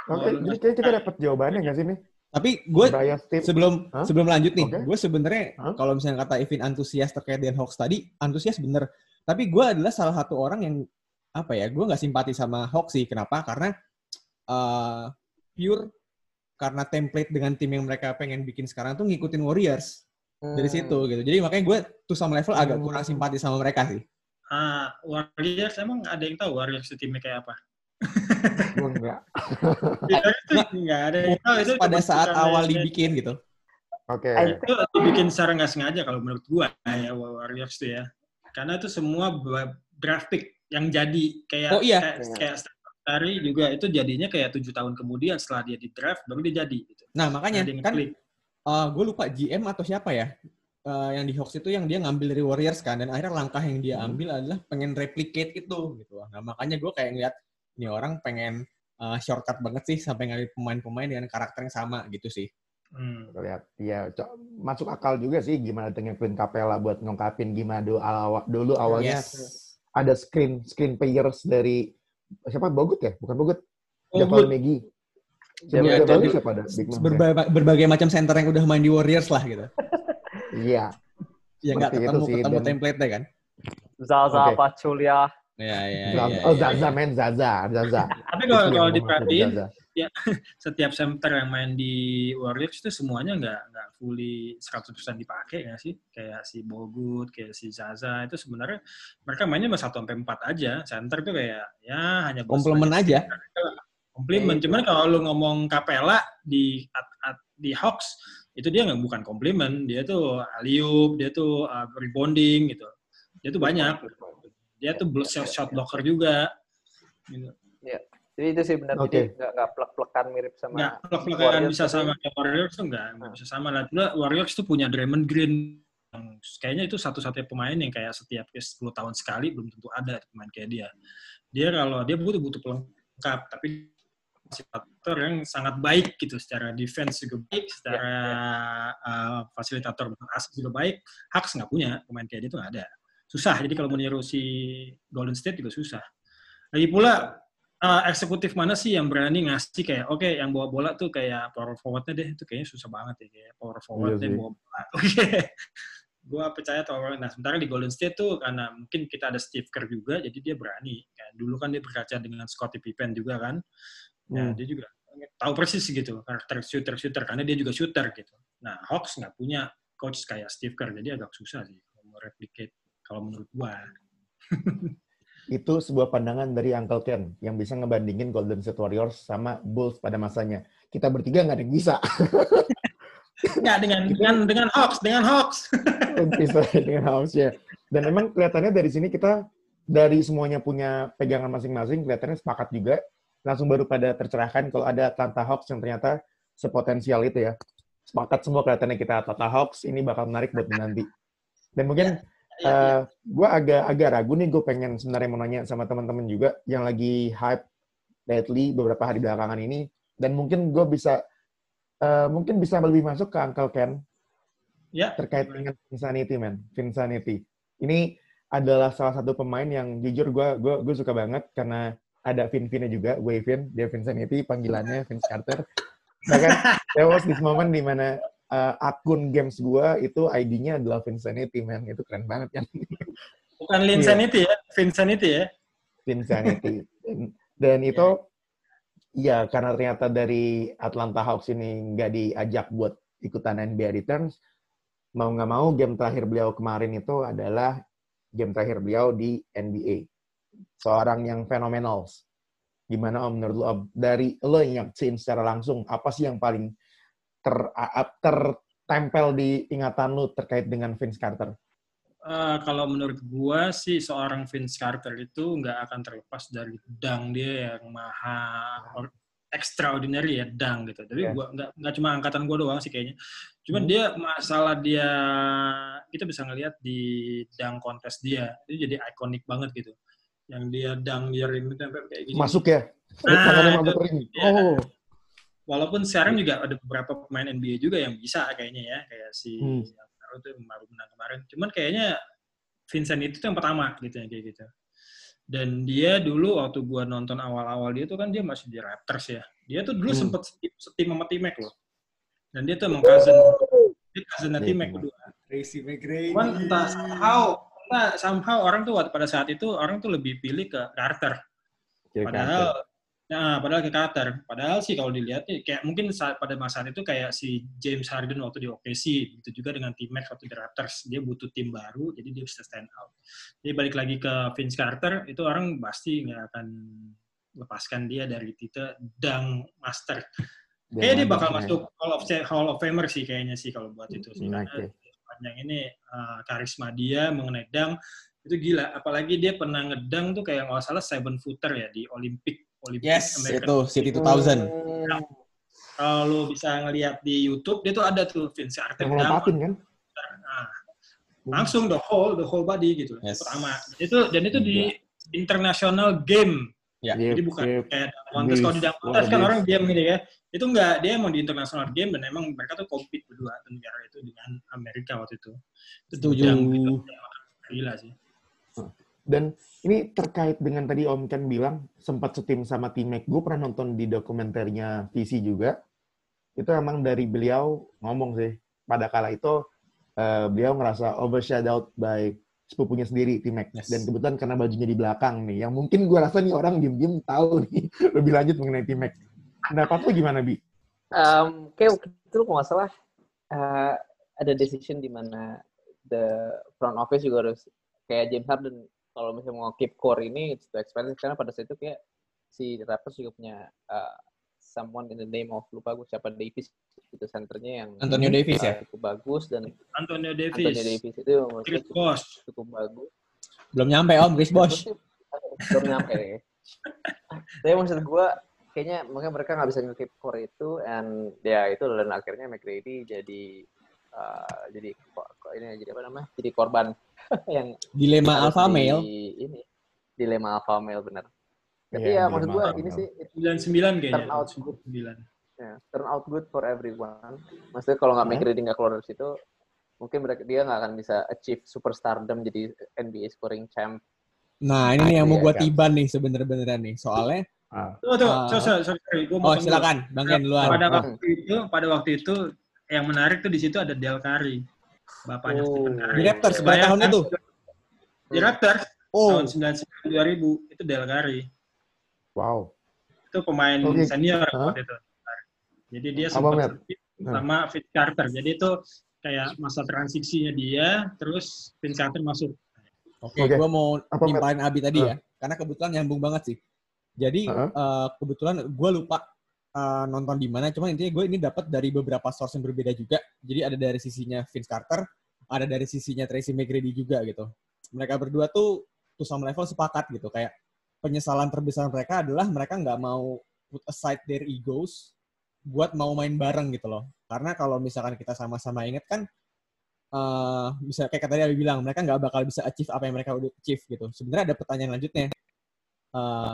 Speaker 3: Oke, jadi kayaknya kita dapat jawabannya nggak sih nih?
Speaker 1: Tapi gue sebelum
Speaker 3: Hah?
Speaker 1: sebelum lanjut nih,
Speaker 3: Oke.
Speaker 1: gue sebenarnya
Speaker 3: Hah?
Speaker 1: kalau misalnya kata Evin antusias terkait dengan Hawks tadi, antusias bener. Tapi gue adalah salah satu orang yang apa ya, gue nggak simpati sama Hawks sih. Kenapa? Karena eh, pure karena template dengan tim yang mereka pengen bikin sekarang tuh ngikutin Warriors dari
Speaker 2: Hmm.
Speaker 1: situ gitu. Jadi makanya gue tuh sama level agak
Speaker 3: Hmm.
Speaker 1: kurang simpati sama mereka sih.
Speaker 4: ah Warriors emang ada yang tahu Warriors itu timnya kayak apa
Speaker 3: Gue enggak.
Speaker 4: Warriors itu nggak ada yang tahu itu
Speaker 1: Pada saat awal dibikin gitu.
Speaker 3: Oke.
Speaker 4: itu dibikin secara nggak sengaja kalau menurut gua ya Warriors tuh ya karena itu semua draft pick yang jadi kayak
Speaker 1: Oh, iya.
Speaker 4: kayak, kayak Steph Curry juga itu jadinya kayak tujuh tahun kemudian setelah dia di draft baru dia jadi gitu.
Speaker 1: Nah makanya
Speaker 4: yang
Speaker 1: kan
Speaker 4: ngeklik.
Speaker 1: gue lupa GM atau siapa ya eh, yang di Hawks itu yang dia ngambil dari Warriors kan dan akhirnya langkah yang dia
Speaker 3: Hmm.
Speaker 1: ambil adalah pengen replicate itu gitu nah makanya gue kayak ngeliat ini orang pengen uh, shortcut banget sih sampai ngambil pemain-pemain dengan karakter yang sama gitu sih.
Speaker 3: Hmm. Lihat, ya masuk akal juga sih gimana dengan Clint Capella buat ngungkapin gimana dulu, awal, dulu awalnya yes. ada screen screen players dari siapa Bogut ya, bukan Bogut, Javal Megi.
Speaker 1: Ya, siapa ada? Berbagai, berbagai macam center yang udah main di Warriors lah gitu.
Speaker 3: Iya.
Speaker 1: ya nggak ketemu sih, ketemu dan... template-nya kan.
Speaker 2: Zaza okay. Pachulia.
Speaker 1: Ya, ya,
Speaker 3: ya,
Speaker 1: ya,
Speaker 3: oh, Zaza, men. Zaza. Zaza.
Speaker 4: Tapi kalau, kalau diperhatiin, ya, setiap center yang main di Warriors itu semuanya nggak nggak fully 100% dipakai ya sih. Kayak si Bogut, kayak si Zaza, itu sebenarnya mereka mainnya cuma 1 sampai 4 aja. Center tuh kayak, ya hanya...
Speaker 1: Komplement aja.
Speaker 4: Komplimen. Cuman kalau lu ngomong Capella di at, at, di Hawks, itu dia nggak bukan komplimen. Dia tuh aliup, dia tuh uh, rebounding gitu. Dia tuh banyak dia tuh shot, shot blocker juga.
Speaker 2: Gitu. Jadi itu sih benar. Okay. Jadi nggak nggak plek-plekan mirip sama.
Speaker 4: Nggak plek-plekan bisa sama kayak Warriors tuh nggak nah. bisa sama lah. Warriors tuh punya Draymond Green yang kayaknya itu satu-satunya pemain yang kayak setiap 10 tahun sekali belum tentu ada pemain kayak dia. Dia kalau dia butuh butuh pelengkap tapi fasilitator yang sangat baik gitu secara defense juga baik, secara ya, ya. Uh, fasilitator asik juga baik. Haks nggak punya pemain kayak dia tuh nggak ada susah. Jadi kalau meniru si Golden State juga susah. Lagi pula uh, eksekutif mana sih yang berani ngasih kayak oke okay, yang bawa bola tuh kayak power forwardnya deh itu kayaknya susah banget ya kayak power forwardnya iya bawa bola. Oke. Okay. gue percaya power nah sementara di Golden State tuh karena mungkin kita ada Steve Kerr juga jadi dia berani dulu kan dia berkaca dengan Scottie Pippen juga kan ya hmm. dia juga tahu persis gitu karakter shooter shooter karena dia juga shooter gitu nah Hawks nggak punya coach kayak Steve Kerr jadi agak susah sih mau replicate kalau menurut gua.
Speaker 3: itu sebuah pandangan dari Uncle Ken yang bisa ngebandingin Golden State Warriors sama Bulls pada masanya. Kita bertiga nggak ada yang bisa.
Speaker 4: Nggak dengan dengan dengan Hawks, dengan Hawks.
Speaker 3: bisa dengan Hawks ya. Dan emang kelihatannya dari sini kita dari semuanya punya pegangan masing-masing, kelihatannya sepakat juga. Langsung baru pada tercerahkan kalau ada Atlanta Hawks yang ternyata sepotensial itu ya. Sepakat semua kelihatannya kita Atlanta Hawks ini bakal menarik buat nanti. Dan mungkin ya uh, ya. Eh, gue agak agak ragu nih gue pengen sebenarnya mau nanya sama teman-teman juga yang lagi hype lately beberapa hari belakangan ini dan mungkin gue bisa uh, mungkin bisa lebih masuk ke Uncle Ken ya. terkait dengan Vinsanity man Vinsanity ini adalah salah satu pemain yang jujur gue gue gue suka banget karena ada Vin Vinnya juga, gue Vin, dia Vinsanity, panggilannya Vince Carter. Bahkan there was this moment di mana uh, akun games gua itu ID-nya adalah Vincenity, man. Itu keren banget kan.
Speaker 4: Bukan Linsanity ya, Vincenity ya.
Speaker 3: Vincenity. Dan, dan itu ya karena ternyata dari Atlanta Hawks ini nggak diajak buat ikutan NBA Returns, mau nggak mau game terakhir beliau kemarin itu adalah game terakhir beliau di NBA. Seorang yang fenomenal. Gimana om menurut lo om? Dari lo yang nyaksiin secara langsung, apa sih yang paling ter, tertempel di ingatan lu terkait dengan Vince Carter?
Speaker 4: Uh, kalau menurut gua sih seorang Vince Carter itu nggak akan terlepas dari dang dia yang maha extraordinary ya dang gitu. Tapi yeah. gua nggak nggak cuma angkatan gua doang sih kayaknya. Cuman hmm. dia masalah dia kita bisa ngelihat di dang kontes dia itu jadi ikonik banget gitu. Yang dia dang dia rim kayak
Speaker 3: gini. Masuk ya? Nah, itu,
Speaker 4: ya. Oh walaupun sekarang juga ada beberapa pemain NBA juga yang bisa kayaknya ya kayak si hmm. itu baru menang kemarin. Cuman kayaknya Vincent itu tuh yang pertama gitu ya kayak gitu. Dan dia dulu waktu gua nonton awal-awal dia tuh kan dia masih di Raptors ya. Dia tuh dulu hmm. sempet setim sama T-Mac loh. Dan dia tuh emang cousin dia cousin yeah, T-Mac kedua.
Speaker 1: Tracy McGrady.
Speaker 4: Cuman entah somehow entah somehow orang tuh pada saat itu orang tuh lebih pilih ke Carter. Padahal Nah, padahal ke Qatar. Padahal sih kalau dilihat nih, kayak mungkin saat pada masa itu kayak si James Harden waktu di OKC, itu juga dengan tim Max waktu di Raptors. Dia butuh tim baru, jadi dia bisa stand out. Jadi balik lagi ke Vince Carter, itu orang pasti nggak akan lepaskan dia dari titel dang master. Kayaknya dia bakal masuk Hall of Hall of Famer sih kayaknya sih kalau buat itu sih. Karena sepanjang ini uh, karisma dia mengenai dang itu gila. Apalagi dia pernah ngedang tuh kayak nggak salah seven footer ya di Olympic
Speaker 1: Olympic yes, American. itu City 2000. Nah,
Speaker 4: kalau bisa ngelihat di YouTube, dia tuh ada tuh Vince Carter.
Speaker 3: Yang kan?
Speaker 4: Nah, langsung the whole, the whole body gitu. Yes. Pertama. Itu, dan itu di international game
Speaker 1: Ya.
Speaker 4: Jadi bukan kayak Dangmontes. Kalau di Dangmontes kan orang diam gitu ya. Itu enggak, dia emang di international game dan emang mereka tuh compete berdua negara itu dengan Amerika waktu itu. Itu
Speaker 1: Setuju.
Speaker 4: yang gitu, gila sih.
Speaker 3: Dan ini terkait dengan tadi Om Ken bilang sempat setim sama tim Mac. Gue pernah nonton di dokumenternya VC juga. Itu emang dari beliau ngomong sih. Pada kala itu eh, beliau ngerasa overshadowed by sepupunya sendiri tim Mac.
Speaker 1: Yes.
Speaker 3: Dan kebetulan karena bajunya di belakang nih. Yang mungkin gue rasa nih orang diem-diem tahu nih lebih lanjut mengenai tim Mac. Pendapat lu gimana Bi?
Speaker 2: Um, kayak waktu itu kalau nggak salah uh, ada decision di mana the front office juga harus kayak James Harden kalau misalnya mau keep core ini it's too expensive karena pada saat itu kayak si Raptors juga punya uh, someone in the name of lupa gue siapa Davis itu centernya yang
Speaker 1: Antonio Davis
Speaker 2: uh,
Speaker 1: ya?
Speaker 2: cukup bagus dan
Speaker 4: Antonio Davis,
Speaker 2: Antonio Davis itu
Speaker 4: Chris
Speaker 2: cukup,
Speaker 4: Bosh.
Speaker 2: cukup bagus
Speaker 1: Belum nyampe Om, Chris Bosh.
Speaker 2: belum nyampe tapi maksud gue kayaknya mungkin mereka nggak bisa nge-keep core itu and ya itu dan akhirnya McGrady jadi uh, jadi ko- ko- ini jadi apa namanya jadi korban yang
Speaker 1: Dilema alpha
Speaker 2: di-
Speaker 1: male.
Speaker 2: ini dilema alpha male bener tapi
Speaker 3: Iya,
Speaker 2: ya maksud gue ini sih it
Speaker 4: 99 kayaknya.
Speaker 2: Turn out good.
Speaker 4: 99.
Speaker 2: ya, turn out good for everyone maksudnya kalau nggak. McGrady nggak keluar dari situ mungkin mereka dia nggak akan bisa achieve superstardom jadi NBA scoring champ
Speaker 1: Nah, ini nih yang mau
Speaker 3: Iya,
Speaker 1: gue
Speaker 3: kan.
Speaker 1: tiban nih sebener-beneran nih. Soalnya,
Speaker 3: Ah,
Speaker 4: Tuh, tuh,
Speaker 1: Ah.
Speaker 4: sorry, sorry, sorry,
Speaker 1: oh
Speaker 4: mau
Speaker 1: silakan, Bang Ken duluan.
Speaker 4: Pada
Speaker 2: Ah.
Speaker 4: waktu itu, pada waktu itu yang menarik tuh di situ ada Del Curry, bapaknya
Speaker 2: Oh.
Speaker 4: Stephen Curry.
Speaker 1: Di Raptors, berapa
Speaker 4: Bayangkan,
Speaker 1: tahun itu?
Speaker 4: Di Raptors
Speaker 1: Oh,
Speaker 4: tahun 99 2000 itu Del Curry.
Speaker 3: wow.
Speaker 4: Itu pemain
Speaker 3: Oke.
Speaker 4: senior waktu itu. Jadi dia sempat compete sama Vince Carter. Jadi itu kayak masa transisinya dia, terus Vince Carter masuk.
Speaker 1: Oke,
Speaker 3: Oke.
Speaker 1: gue mau nimpalin Abi tadi
Speaker 3: Ah.
Speaker 1: ya, karena kebetulan nyambung banget sih. Jadi
Speaker 3: Ah.
Speaker 1: eh, kebetulan gue lupa eh, nonton di mana, cuman intinya gue ini dapat dari beberapa source yang berbeda juga. Jadi ada dari sisinya Vince Carter, ada dari sisinya Tracy McGrady juga gitu. Mereka berdua tuh to some level sepakat gitu, kayak penyesalan terbesar mereka adalah mereka nggak mau put aside their egos buat mau main bareng gitu loh. Karena kalau misalkan kita sama-sama ingat kan eh bisa kayak tadi Abi bilang mereka nggak bakal bisa achieve apa yang mereka udah achieve gitu. Sebenarnya ada pertanyaan lanjutnya. Eh,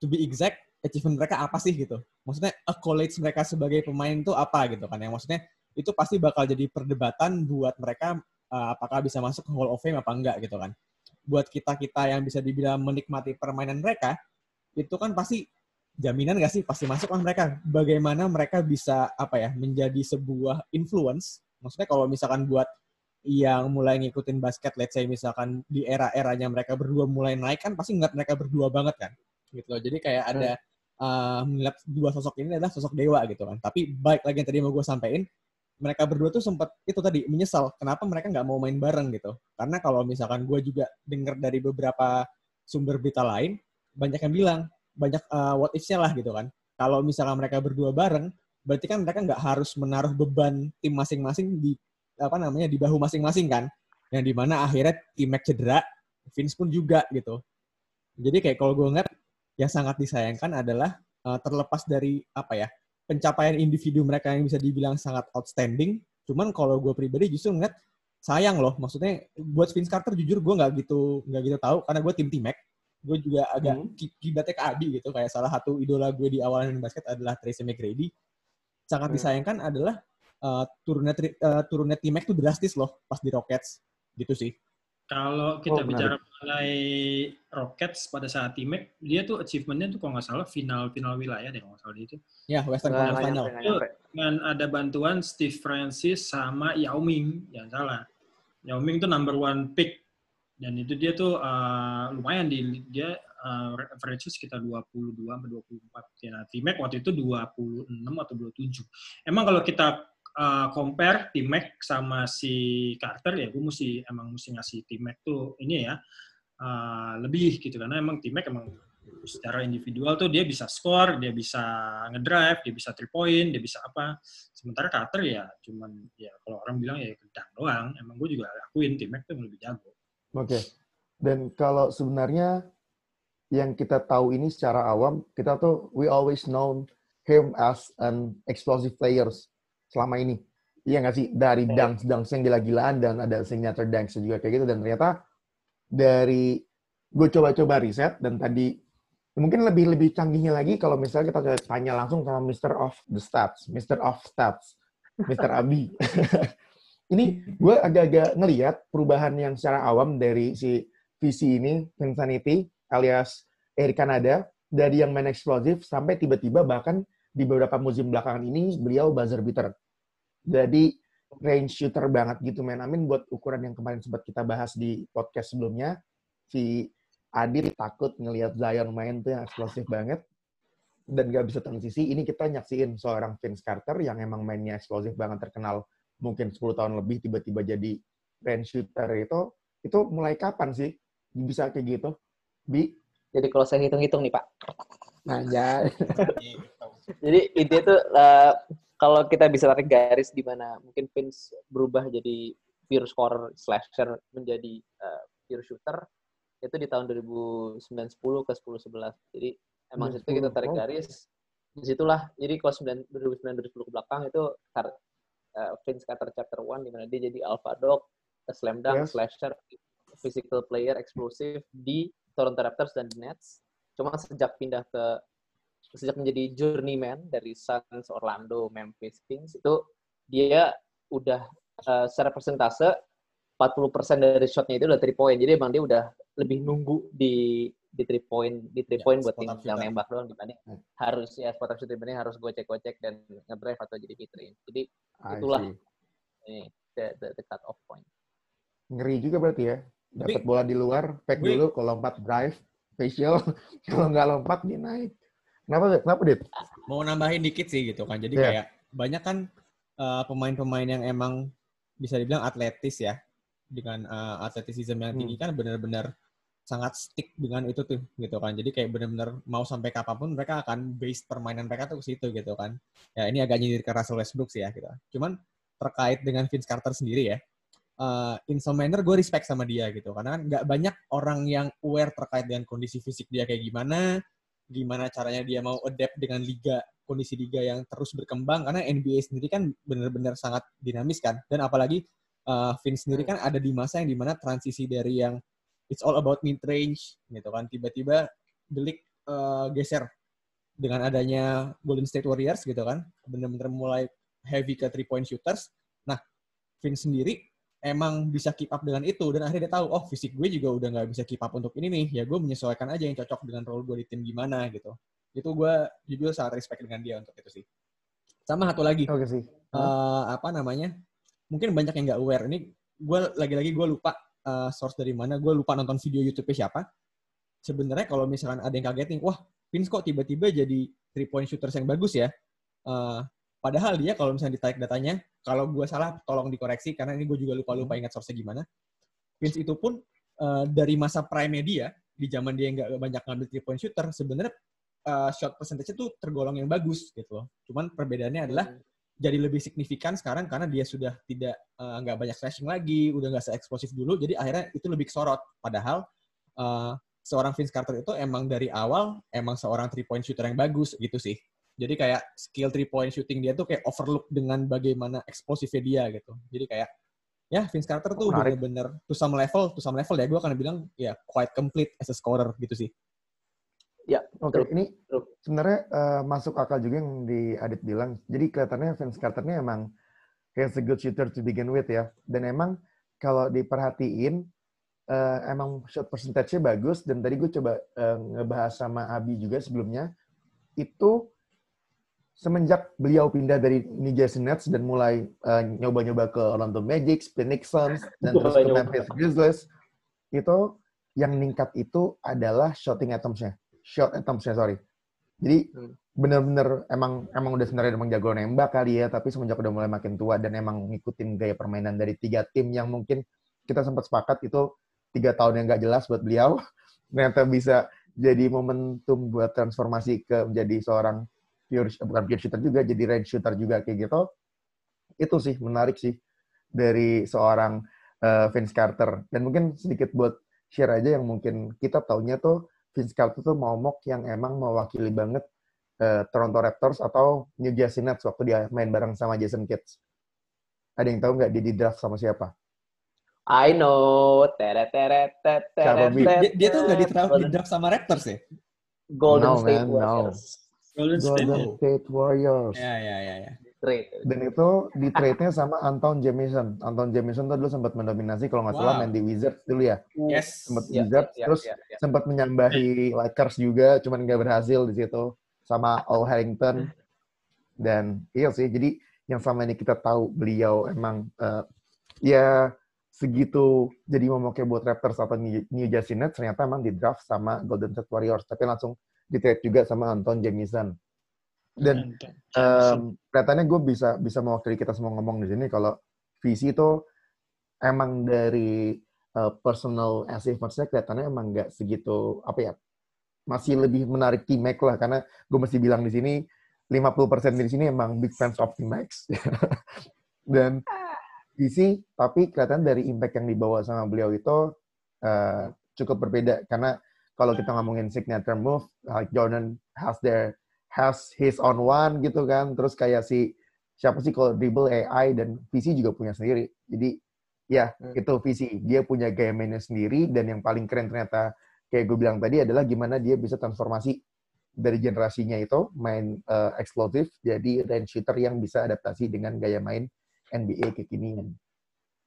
Speaker 1: to be exact, achievement mereka apa sih gitu? Maksudnya accolades mereka sebagai pemain itu apa gitu kan? Yang maksudnya itu pasti bakal jadi perdebatan buat mereka eh, apakah bisa masuk ke Hall of Fame apa enggak gitu kan. Buat kita-kita yang bisa dibilang menikmati permainan mereka, itu kan pasti jaminan nggak sih pasti masuk lah mereka. Bagaimana mereka bisa apa ya menjadi sebuah influence? Maksudnya kalau misalkan buat yang mulai ngikutin basket, let's say misalkan di era-eranya mereka berdua mulai naik kan pasti ngeliat mereka berdua banget kan, gitu loh. Jadi kayak ada uh, melihat dua sosok ini adalah sosok dewa gitu kan. Tapi baik lagi yang tadi mau gue sampein, mereka berdua tuh sempat itu tadi menyesal kenapa mereka nggak mau main bareng gitu. Karena kalau misalkan gue juga dengar dari beberapa sumber berita lain, banyak yang bilang banyak uh, what if-nya lah gitu kan. Kalau misalkan mereka berdua bareng, berarti kan mereka nggak harus menaruh beban tim masing-masing di apa namanya di bahu masing-masing kan. Yang di mana akhirnya tim Mac cedera, Vince pun juga gitu. Jadi kayak kalau gue ngeliat yang sangat disayangkan adalah uh, terlepas dari apa ya pencapaian individu mereka yang bisa dibilang sangat outstanding. Cuman kalau gue pribadi justru ngeliat sayang loh. Maksudnya buat Vince Carter jujur gue nggak gitu nggak gitu tahu karena gue tim tim Mac. Gue juga agak
Speaker 3: Hmm.
Speaker 1: ki- kibatnya ke Abi gitu. Kayak salah satu idola gue di awal main basket adalah Tracy McGrady. Sangat
Speaker 2: Hmm.
Speaker 1: disayangkan adalah uh, turunnya uh, turunnya tim Mac tuh drastis loh pas di Rockets. Gitu sih.
Speaker 4: Kalau kita
Speaker 3: Oh, menarik.
Speaker 4: bicara mengenai Rockets pada saat T-Mac, dia tuh achievementnya tuh kalau nggak salah final-final wilayah deh kalau nggak salah itu.
Speaker 1: Ya, Western Conference Final.
Speaker 2: nyampe.
Speaker 4: Dengan ada bantuan Steve Francis sama Yao Ming, jangan salah. Yao Ming tuh number one pick. Dan itu dia tuh uh, lumayan di dia uh, average sekitar 22 sampai 24. Ya, nah, T-Mac waktu itu 26 atau 27. Emang kalau kita uh, compare T-Mac sama si Carter ya gue mesti emang mesti ngasih T-Mac tuh ini ya uh, lebih gitu karena emang T-Mac emang secara individual tuh dia bisa score, dia bisa ngedrive, dia bisa three point, dia bisa apa. Sementara Carter ya cuman ya kalau orang bilang ya gedang doang. Emang gue juga akuin T-Mac tuh yang lebih jago.
Speaker 3: Oke. Dan kalau sebenarnya yang kita tahu ini secara awam, kita tuh we always known him as an explosive players selama ini. Iya nggak sih? Dari dunks yang gila-gilaan dan ada signature dunks juga kayak gitu dan ternyata dari gue coba-coba riset dan tadi Mungkin lebih lebih canggihnya lagi kalau misalnya kita tanya langsung sama Mr. of the Stats, Mr. of Stats, Mr. Abi. ini gue agak-agak ngelihat perubahan yang secara awam dari si visi ini, Insanity, alias Eric Canada, dari yang main eksplosif sampai tiba-tiba bahkan di beberapa musim belakangan ini beliau buzzer beater. Jadi range shooter banget gitu men. Amin buat ukuran yang kemarin sempat kita bahas di podcast sebelumnya. Si Adit takut ngelihat Zion main tuh yang eksplosif banget dan gak bisa transisi. Ini kita nyaksiin seorang Vince Carter yang emang mainnya eksplosif banget terkenal mungkin 10 tahun lebih tiba-tiba jadi range shooter itu itu mulai kapan sih bisa kayak gitu? Bi?
Speaker 2: Jadi kalau saya hitung-hitung nih Pak.
Speaker 3: Nah, ya.
Speaker 2: jadi intinya tuh uh, kalau kita bisa tarik garis di mana mungkin Vince berubah jadi pure scorer slasher menjadi uh, pure shooter itu di tahun 2009 10 ke 10 11. Jadi emang situ kita tarik garis di situlah jadi kalau 2009 2010 ke belakang itu uh, Vince Carter chapter 1 di mana dia jadi alpha dog, slam dunk, yes. slasher, physical player, explosive di Toronto Raptors dan Nets. Cuma sejak pindah ke sejak menjadi journeyman dari Suns, Orlando, Memphis Kings itu dia udah uh, secara persentase 40% dari shotnya itu udah three point. Jadi emang dia udah lebih nunggu di di three point di three ya, point buat tinggal nembak doang dibanding hmm. harus ya spot up shooter dibanding harus gue cek cek dan ngedrive atau jadi range. Jadi itulah ini the, the, the cut off point.
Speaker 3: Ngeri juga berarti ya. Dapat bola di luar, pack dulu, kalau lompat drive, facial, kalau nggak lompat dia naik. Kenapa, kenapa, Dit?
Speaker 1: Mau nambahin dikit sih gitu kan. Jadi yeah. kayak banyak kan pemain eh, pemain-pemain yang emang bisa dibilang atletis ya. Dengan uh, atletisisme yang tinggi hmm. kan benar-benar sangat stick dengan itu tuh gitu kan. Jadi kayak benar-benar mau sampai kapan pun mereka akan base permainan mereka tuh ke situ gitu kan. Ya ini agak nyindir ke Russell Westbrook sih ya gitu. Cuman terkait dengan Vince Carter sendiri ya. Uh, in some manner gue respect sama dia gitu karena kan nggak banyak orang yang aware terkait dengan kondisi fisik dia kayak gimana gimana caranya dia mau adapt dengan liga kondisi liga yang terus berkembang. Karena NBA sendiri kan benar-benar sangat dinamis kan. Dan apalagi uh, Vince sendiri kan ada di masa yang di mana transisi dari yang it's all about mid range gitu kan tiba-tiba delik uh, geser dengan adanya Golden State Warriors gitu kan. Benar-benar mulai heavy ke three point shooters. Nah Vince sendiri emang bisa keep up dengan itu. Dan akhirnya dia tahu oh fisik gue juga udah nggak bisa keep up untuk ini nih. Ya gue menyesuaikan aja yang cocok dengan role gue di tim gimana gitu. Itu gue jujur sangat respect dengan dia untuk itu sih. Sama satu lagi.
Speaker 3: Okay, sih.
Speaker 1: Uh, apa namanya? Mungkin banyak yang nggak aware. Ini gue lagi-lagi gue lupa uh, source dari mana. Gue lupa nonton video YouTube siapa. Sebenarnya kalau misalkan ada yang kaget nih wah Vince kok tiba-tiba jadi three point shooters yang bagus ya? Uh, Padahal dia kalau misalnya ditarik datanya, kalau gue salah tolong dikoreksi karena ini gue juga lupa-lupa hmm. ingat source gimana. Vince itu pun uh, dari masa prime dia di zaman dia nggak banyak ngambil three point shooter, sebenarnya uh, shot percentage itu tergolong yang bagus gitu loh. Cuman perbedaannya adalah hmm. jadi lebih signifikan sekarang karena dia sudah tidak eh, nggak uh, banyak slashing lagi, udah nggak se-eksplosif dulu, jadi akhirnya itu lebih kesorot. Padahal uh, seorang Vince Carter itu emang dari awal emang seorang three point shooter yang bagus gitu sih. Jadi kayak skill three point shooting dia tuh kayak overlook dengan bagaimana eksplosifnya dia gitu. Jadi kayak ya Vince Carter tuh bener-bener to some level, to some level ya gue akan bilang ya quite complete as a scorer gitu sih.
Speaker 3: Ya, oke. Okay. Ini sebenarnya uh, masuk akal juga yang di Adit bilang. Jadi kelihatannya Vince Carter ini emang kayak a good shooter to begin with ya. Dan emang kalau diperhatiin uh, emang shot percentage-nya bagus dan tadi gue coba uh, ngebahas sama Abi juga sebelumnya itu semenjak beliau pindah dari New Jersey Nets dan mulai uh, nyoba-nyoba ke Orlando Magic, Phoenix Suns, dan terus ke Memphis Grizzlies, itu yang meningkat itu adalah shooting attempts-nya. Shot attempts-nya, sorry. Jadi hmm. bener-bener emang emang udah sebenarnya emang jago nembak kali ya, tapi semenjak udah mulai makin tua dan emang ngikutin gaya permainan dari tiga tim yang mungkin kita sempat sepakat itu tiga tahun yang gak jelas buat beliau, ternyata bisa jadi momentum buat transformasi ke menjadi seorang pure bukan pure shooter juga jadi range shooter juga kayak gitu itu sih menarik sih dari seorang uh, Vince Carter dan mungkin sedikit buat share aja yang mungkin kita taunya tuh Vince Carter tuh momok yang emang mewakili banget uh, Toronto Raptors atau New Jersey Nets waktu dia main bareng sama Jason Kidd. Ada yang tahu nggak dia di draft sama siapa?
Speaker 2: I know. Teret teret teret.
Speaker 1: Dia, dia tuh nggak di draft, sama Raptors ya?
Speaker 2: Golden
Speaker 3: No,
Speaker 2: State
Speaker 3: man, no.
Speaker 4: Golden State.
Speaker 3: Golden State Warriors.
Speaker 1: Ya, ya, ya, ya.
Speaker 2: Trade.
Speaker 3: Dan itu di trade-nya sama Anton Jamison. Anton Jamison tuh dulu sempat mendominasi kalau nggak salah
Speaker 1: Wow.
Speaker 3: main di Wizards dulu ya.
Speaker 1: Yes.
Speaker 3: Sempat
Speaker 2: Ya,
Speaker 3: Wizards,
Speaker 2: ya,
Speaker 3: terus
Speaker 2: ya, ya.
Speaker 3: sempat menyambahi Lakers juga, cuman nggak berhasil di situ. Sama Al Harrington. Dan iya sih, jadi yang selama ini kita tahu beliau emang eh, ya segitu jadi momoknya buat Raptors atau New Jersey Nets ternyata emang di draft sama Golden State Warriors tapi langsung di trade juga sama Anton Jamison dan um, kelihatannya gue bisa bisa mewakili kita semua ngomong di sini kalau visi itu emang dari uh, personal achievementsnya kelihatannya emang nggak segitu apa ya masih lebih menarik T-Mac lah. Karena gue mesti bilang di sini 50% di sini emang big fans of T-Max dan visi tapi kelihatan dari impact yang dibawa sama beliau itu uh, cukup berbeda. Karena kalau kita ngomongin signature move like Jordan has their has his own one gitu kan. Terus kayak si siapa sih kalau dribble AI dan VC juga punya sendiri. Jadi ya
Speaker 2: Hmm.
Speaker 3: itu VC dia punya gaya mainnya sendiri dan yang paling keren ternyata kayak gue bilang tadi adalah gimana dia bisa transformasi dari generasinya itu main uh, eksplosif jadi range shooter yang bisa adaptasi dengan gaya main NBA kekinian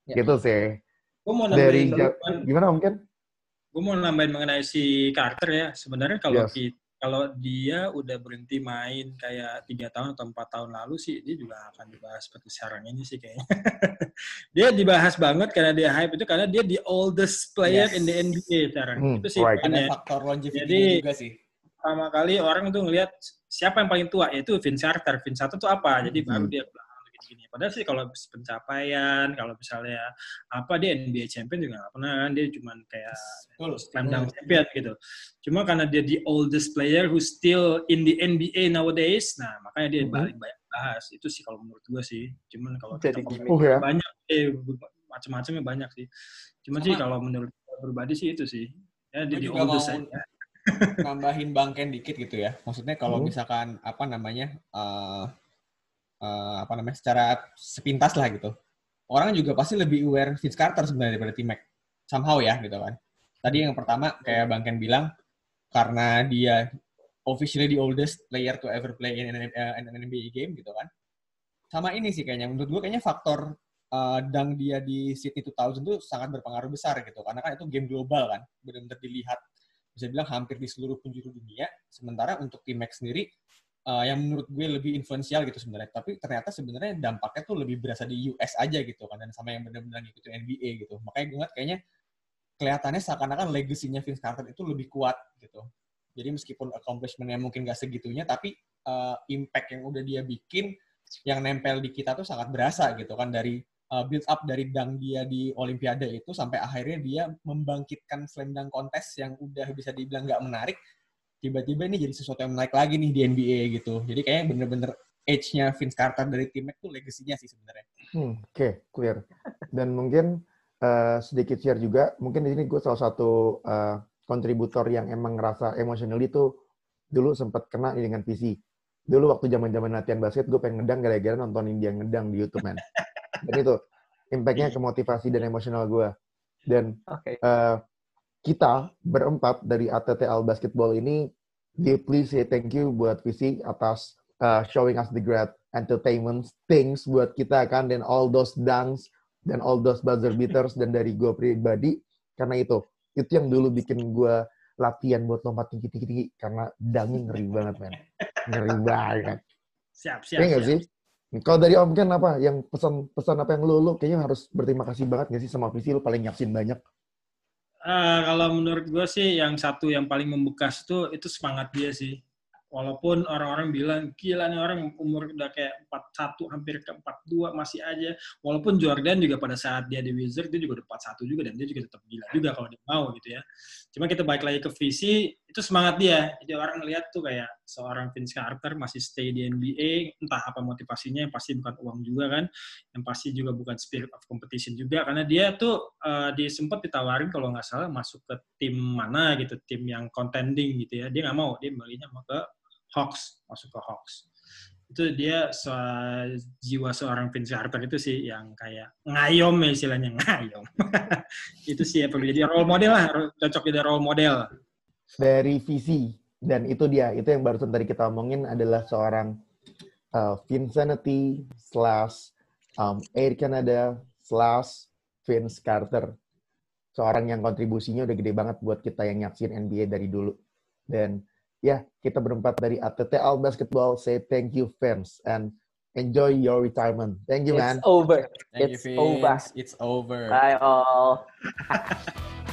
Speaker 2: Ya.
Speaker 3: gitu sih.
Speaker 4: Gue mau
Speaker 3: dari ja- gimana mungkin
Speaker 4: gue mau nambahin mengenai si Carter ya. Sebenarnya kalau
Speaker 3: Yes.
Speaker 4: ki- kalau dia udah berhenti main kayak tiga tahun atau empat tahun lalu sih, dia juga akan dibahas seperti sekarang ini sih kayaknya. dia dibahas banget karena dia hype itu karena dia the oldest player
Speaker 1: Yes.
Speaker 4: in the NBA sekarang.
Speaker 3: Hmm,
Speaker 4: itu sih
Speaker 3: right.
Speaker 1: Ada
Speaker 4: poinnya.
Speaker 1: faktor longevity
Speaker 4: Jadi-
Speaker 1: juga sih.
Speaker 4: pertama kali orang tuh ngelihat siapa yang paling tua yaitu Vince Carter. Vince Carter tuh apa? Jadi baru
Speaker 3: Hmm.
Speaker 4: dia bilang gini-gini. Padahal sih kalau pencapaian, kalau misalnya apa dia NBA champion juga nggak pernah kan. Dia cuma kayak
Speaker 1: Betul.
Speaker 4: slam dunk champion gitu. Cuma karena dia the oldest player who still in the NBA nowadays, nah makanya dia
Speaker 3: Mhm.
Speaker 4: balik banyak bahas. Itu sih kalau menurut gua sih. Cuman kalau
Speaker 2: Jadi
Speaker 4: kita
Speaker 2: gimmick.
Speaker 3: uh ya
Speaker 4: banyak eh macam-macamnya banyak sih. Cuma sih kalau menurut pribadi sih itu sih. Ya, dia the oldest
Speaker 1: mau-
Speaker 4: aja.
Speaker 1: nambahin bangken dikit gitu ya. Maksudnya kalau
Speaker 3: Hmm.
Speaker 1: misalkan apa namanya eh eh, apa namanya secara sepintas lah gitu. Orang juga pasti lebih aware Vince Carter sebenarnya daripada T-Mac. Somehow ya gitu kan. Tadi yang pertama kayak Bang Ken bilang karena dia officially the oldest player to ever play in an, uh, NBA game gitu kan. Sama ini sih kayaknya menurut gue kayaknya faktor uh, dang dia di Sydney 2000 itu sangat berpengaruh besar gitu karena kan itu game global kan benar-benar dilihat bisa bilang hampir di seluruh penjuru dunia sementara untuk tim Max sendiri uh, yang menurut gue lebih influensial gitu sebenarnya. Tapi ternyata sebenarnya dampaknya tuh lebih berasa di US aja gitu kan dan sama yang benar-benar ngikutin NBA gitu. Makanya gue ngeliat kayaknya kelihatannya seakan-akan legasinya Vince Carter itu lebih kuat gitu. Jadi meskipun accomplishment-nya mungkin gak segitunya tapi uh, impact yang udah dia bikin yang nempel di kita tuh sangat berasa gitu kan dari uh, build up dari dang dia di Olimpiade itu sampai akhirnya dia membangkitkan slam dunk kontes yang udah bisa dibilang nggak menarik tiba-tiba ini jadi sesuatu yang menarik lagi nih di NBA gitu jadi kayaknya bener-bener age-nya Vince Carter dari tim tuh legasinya sih sebenarnya
Speaker 3: Hmm, Oke, clear. Dan mungkin eh, sedikit share juga, mungkin di sini gue salah satu eh, kontributor yang emang ngerasa emosional itu dulu sempat kena dengan PC. Dulu waktu zaman-zaman latihan basket, gue pengen ngedang gara-gara nontonin dia ngedang di YouTube, man. Dan itu, impact-nya ke motivasi dan emosional gue. Dan
Speaker 2: Oke.
Speaker 3: eh, kita berempat dari ATTL Basketball ini deeply say thank you buat Visi atas uh, showing us the great entertainment things buat kita kan dan all those dunks dan all those buzzer beaters dan dari gue pribadi. Karena itu itu yang dulu bikin gue latihan buat lompat tinggi tinggi tinggi karena dangnya ngeri banget men. Ngeri banget.
Speaker 4: Siap, siap.
Speaker 3: Iya nggak
Speaker 4: siap.
Speaker 3: sih? Kalau dari Om Ken apa yang pesan pesan apa yang lu lu kayaknya harus berterima kasih banget nggak sih sama Visi lu paling nyapsin banyak
Speaker 4: Eh, kalau menurut gue sih yang satu yang paling membekas tuh itu semangat dia sih. Walaupun orang-orang bilang gila nih orang umur udah kayak 41 hampir ke 42 masih aja. Walaupun Jordan juga pada saat dia di Wizard dia juga udah 41 juga dan dia juga tetap gila juga kalau dia mau gitu ya. Cuma kita balik lagi ke visi itu semangat dia. Jadi orang ngeliat tuh kayak seorang Vince Carter masih stay di NBA, entah apa motivasinya yang pasti bukan uang juga kan, yang pasti juga bukan spirit of competition juga karena dia tuh uh, dia sempat ditawarin kalau nggak salah masuk ke tim mana gitu, tim yang contending gitu ya. Dia nggak mau, dia balinya mau ke Hawks, masuk ke Hawks. Itu dia jiwa seorang Vince Carter itu sih yang kayak ngayom ya istilahnya, ngayom. itu sih ya perlu jadi role model lah, cocok jadi role model.
Speaker 3: Dari visi Dan itu dia, itu yang barusan tadi kita omongin adalah seorang uh, Vincenity slash um, Air Canada slash Vince Carter. Seorang yang kontribusinya udah gede banget buat kita yang nyaksin NBA dari dulu. Dan ya, kita berempat dari ATT All Basketball say thank you Vince and enjoy your retirement. Thank you, man.
Speaker 2: It's over.
Speaker 1: Thank
Speaker 2: It's
Speaker 1: you,
Speaker 2: over.
Speaker 1: It's over.
Speaker 2: Bye all.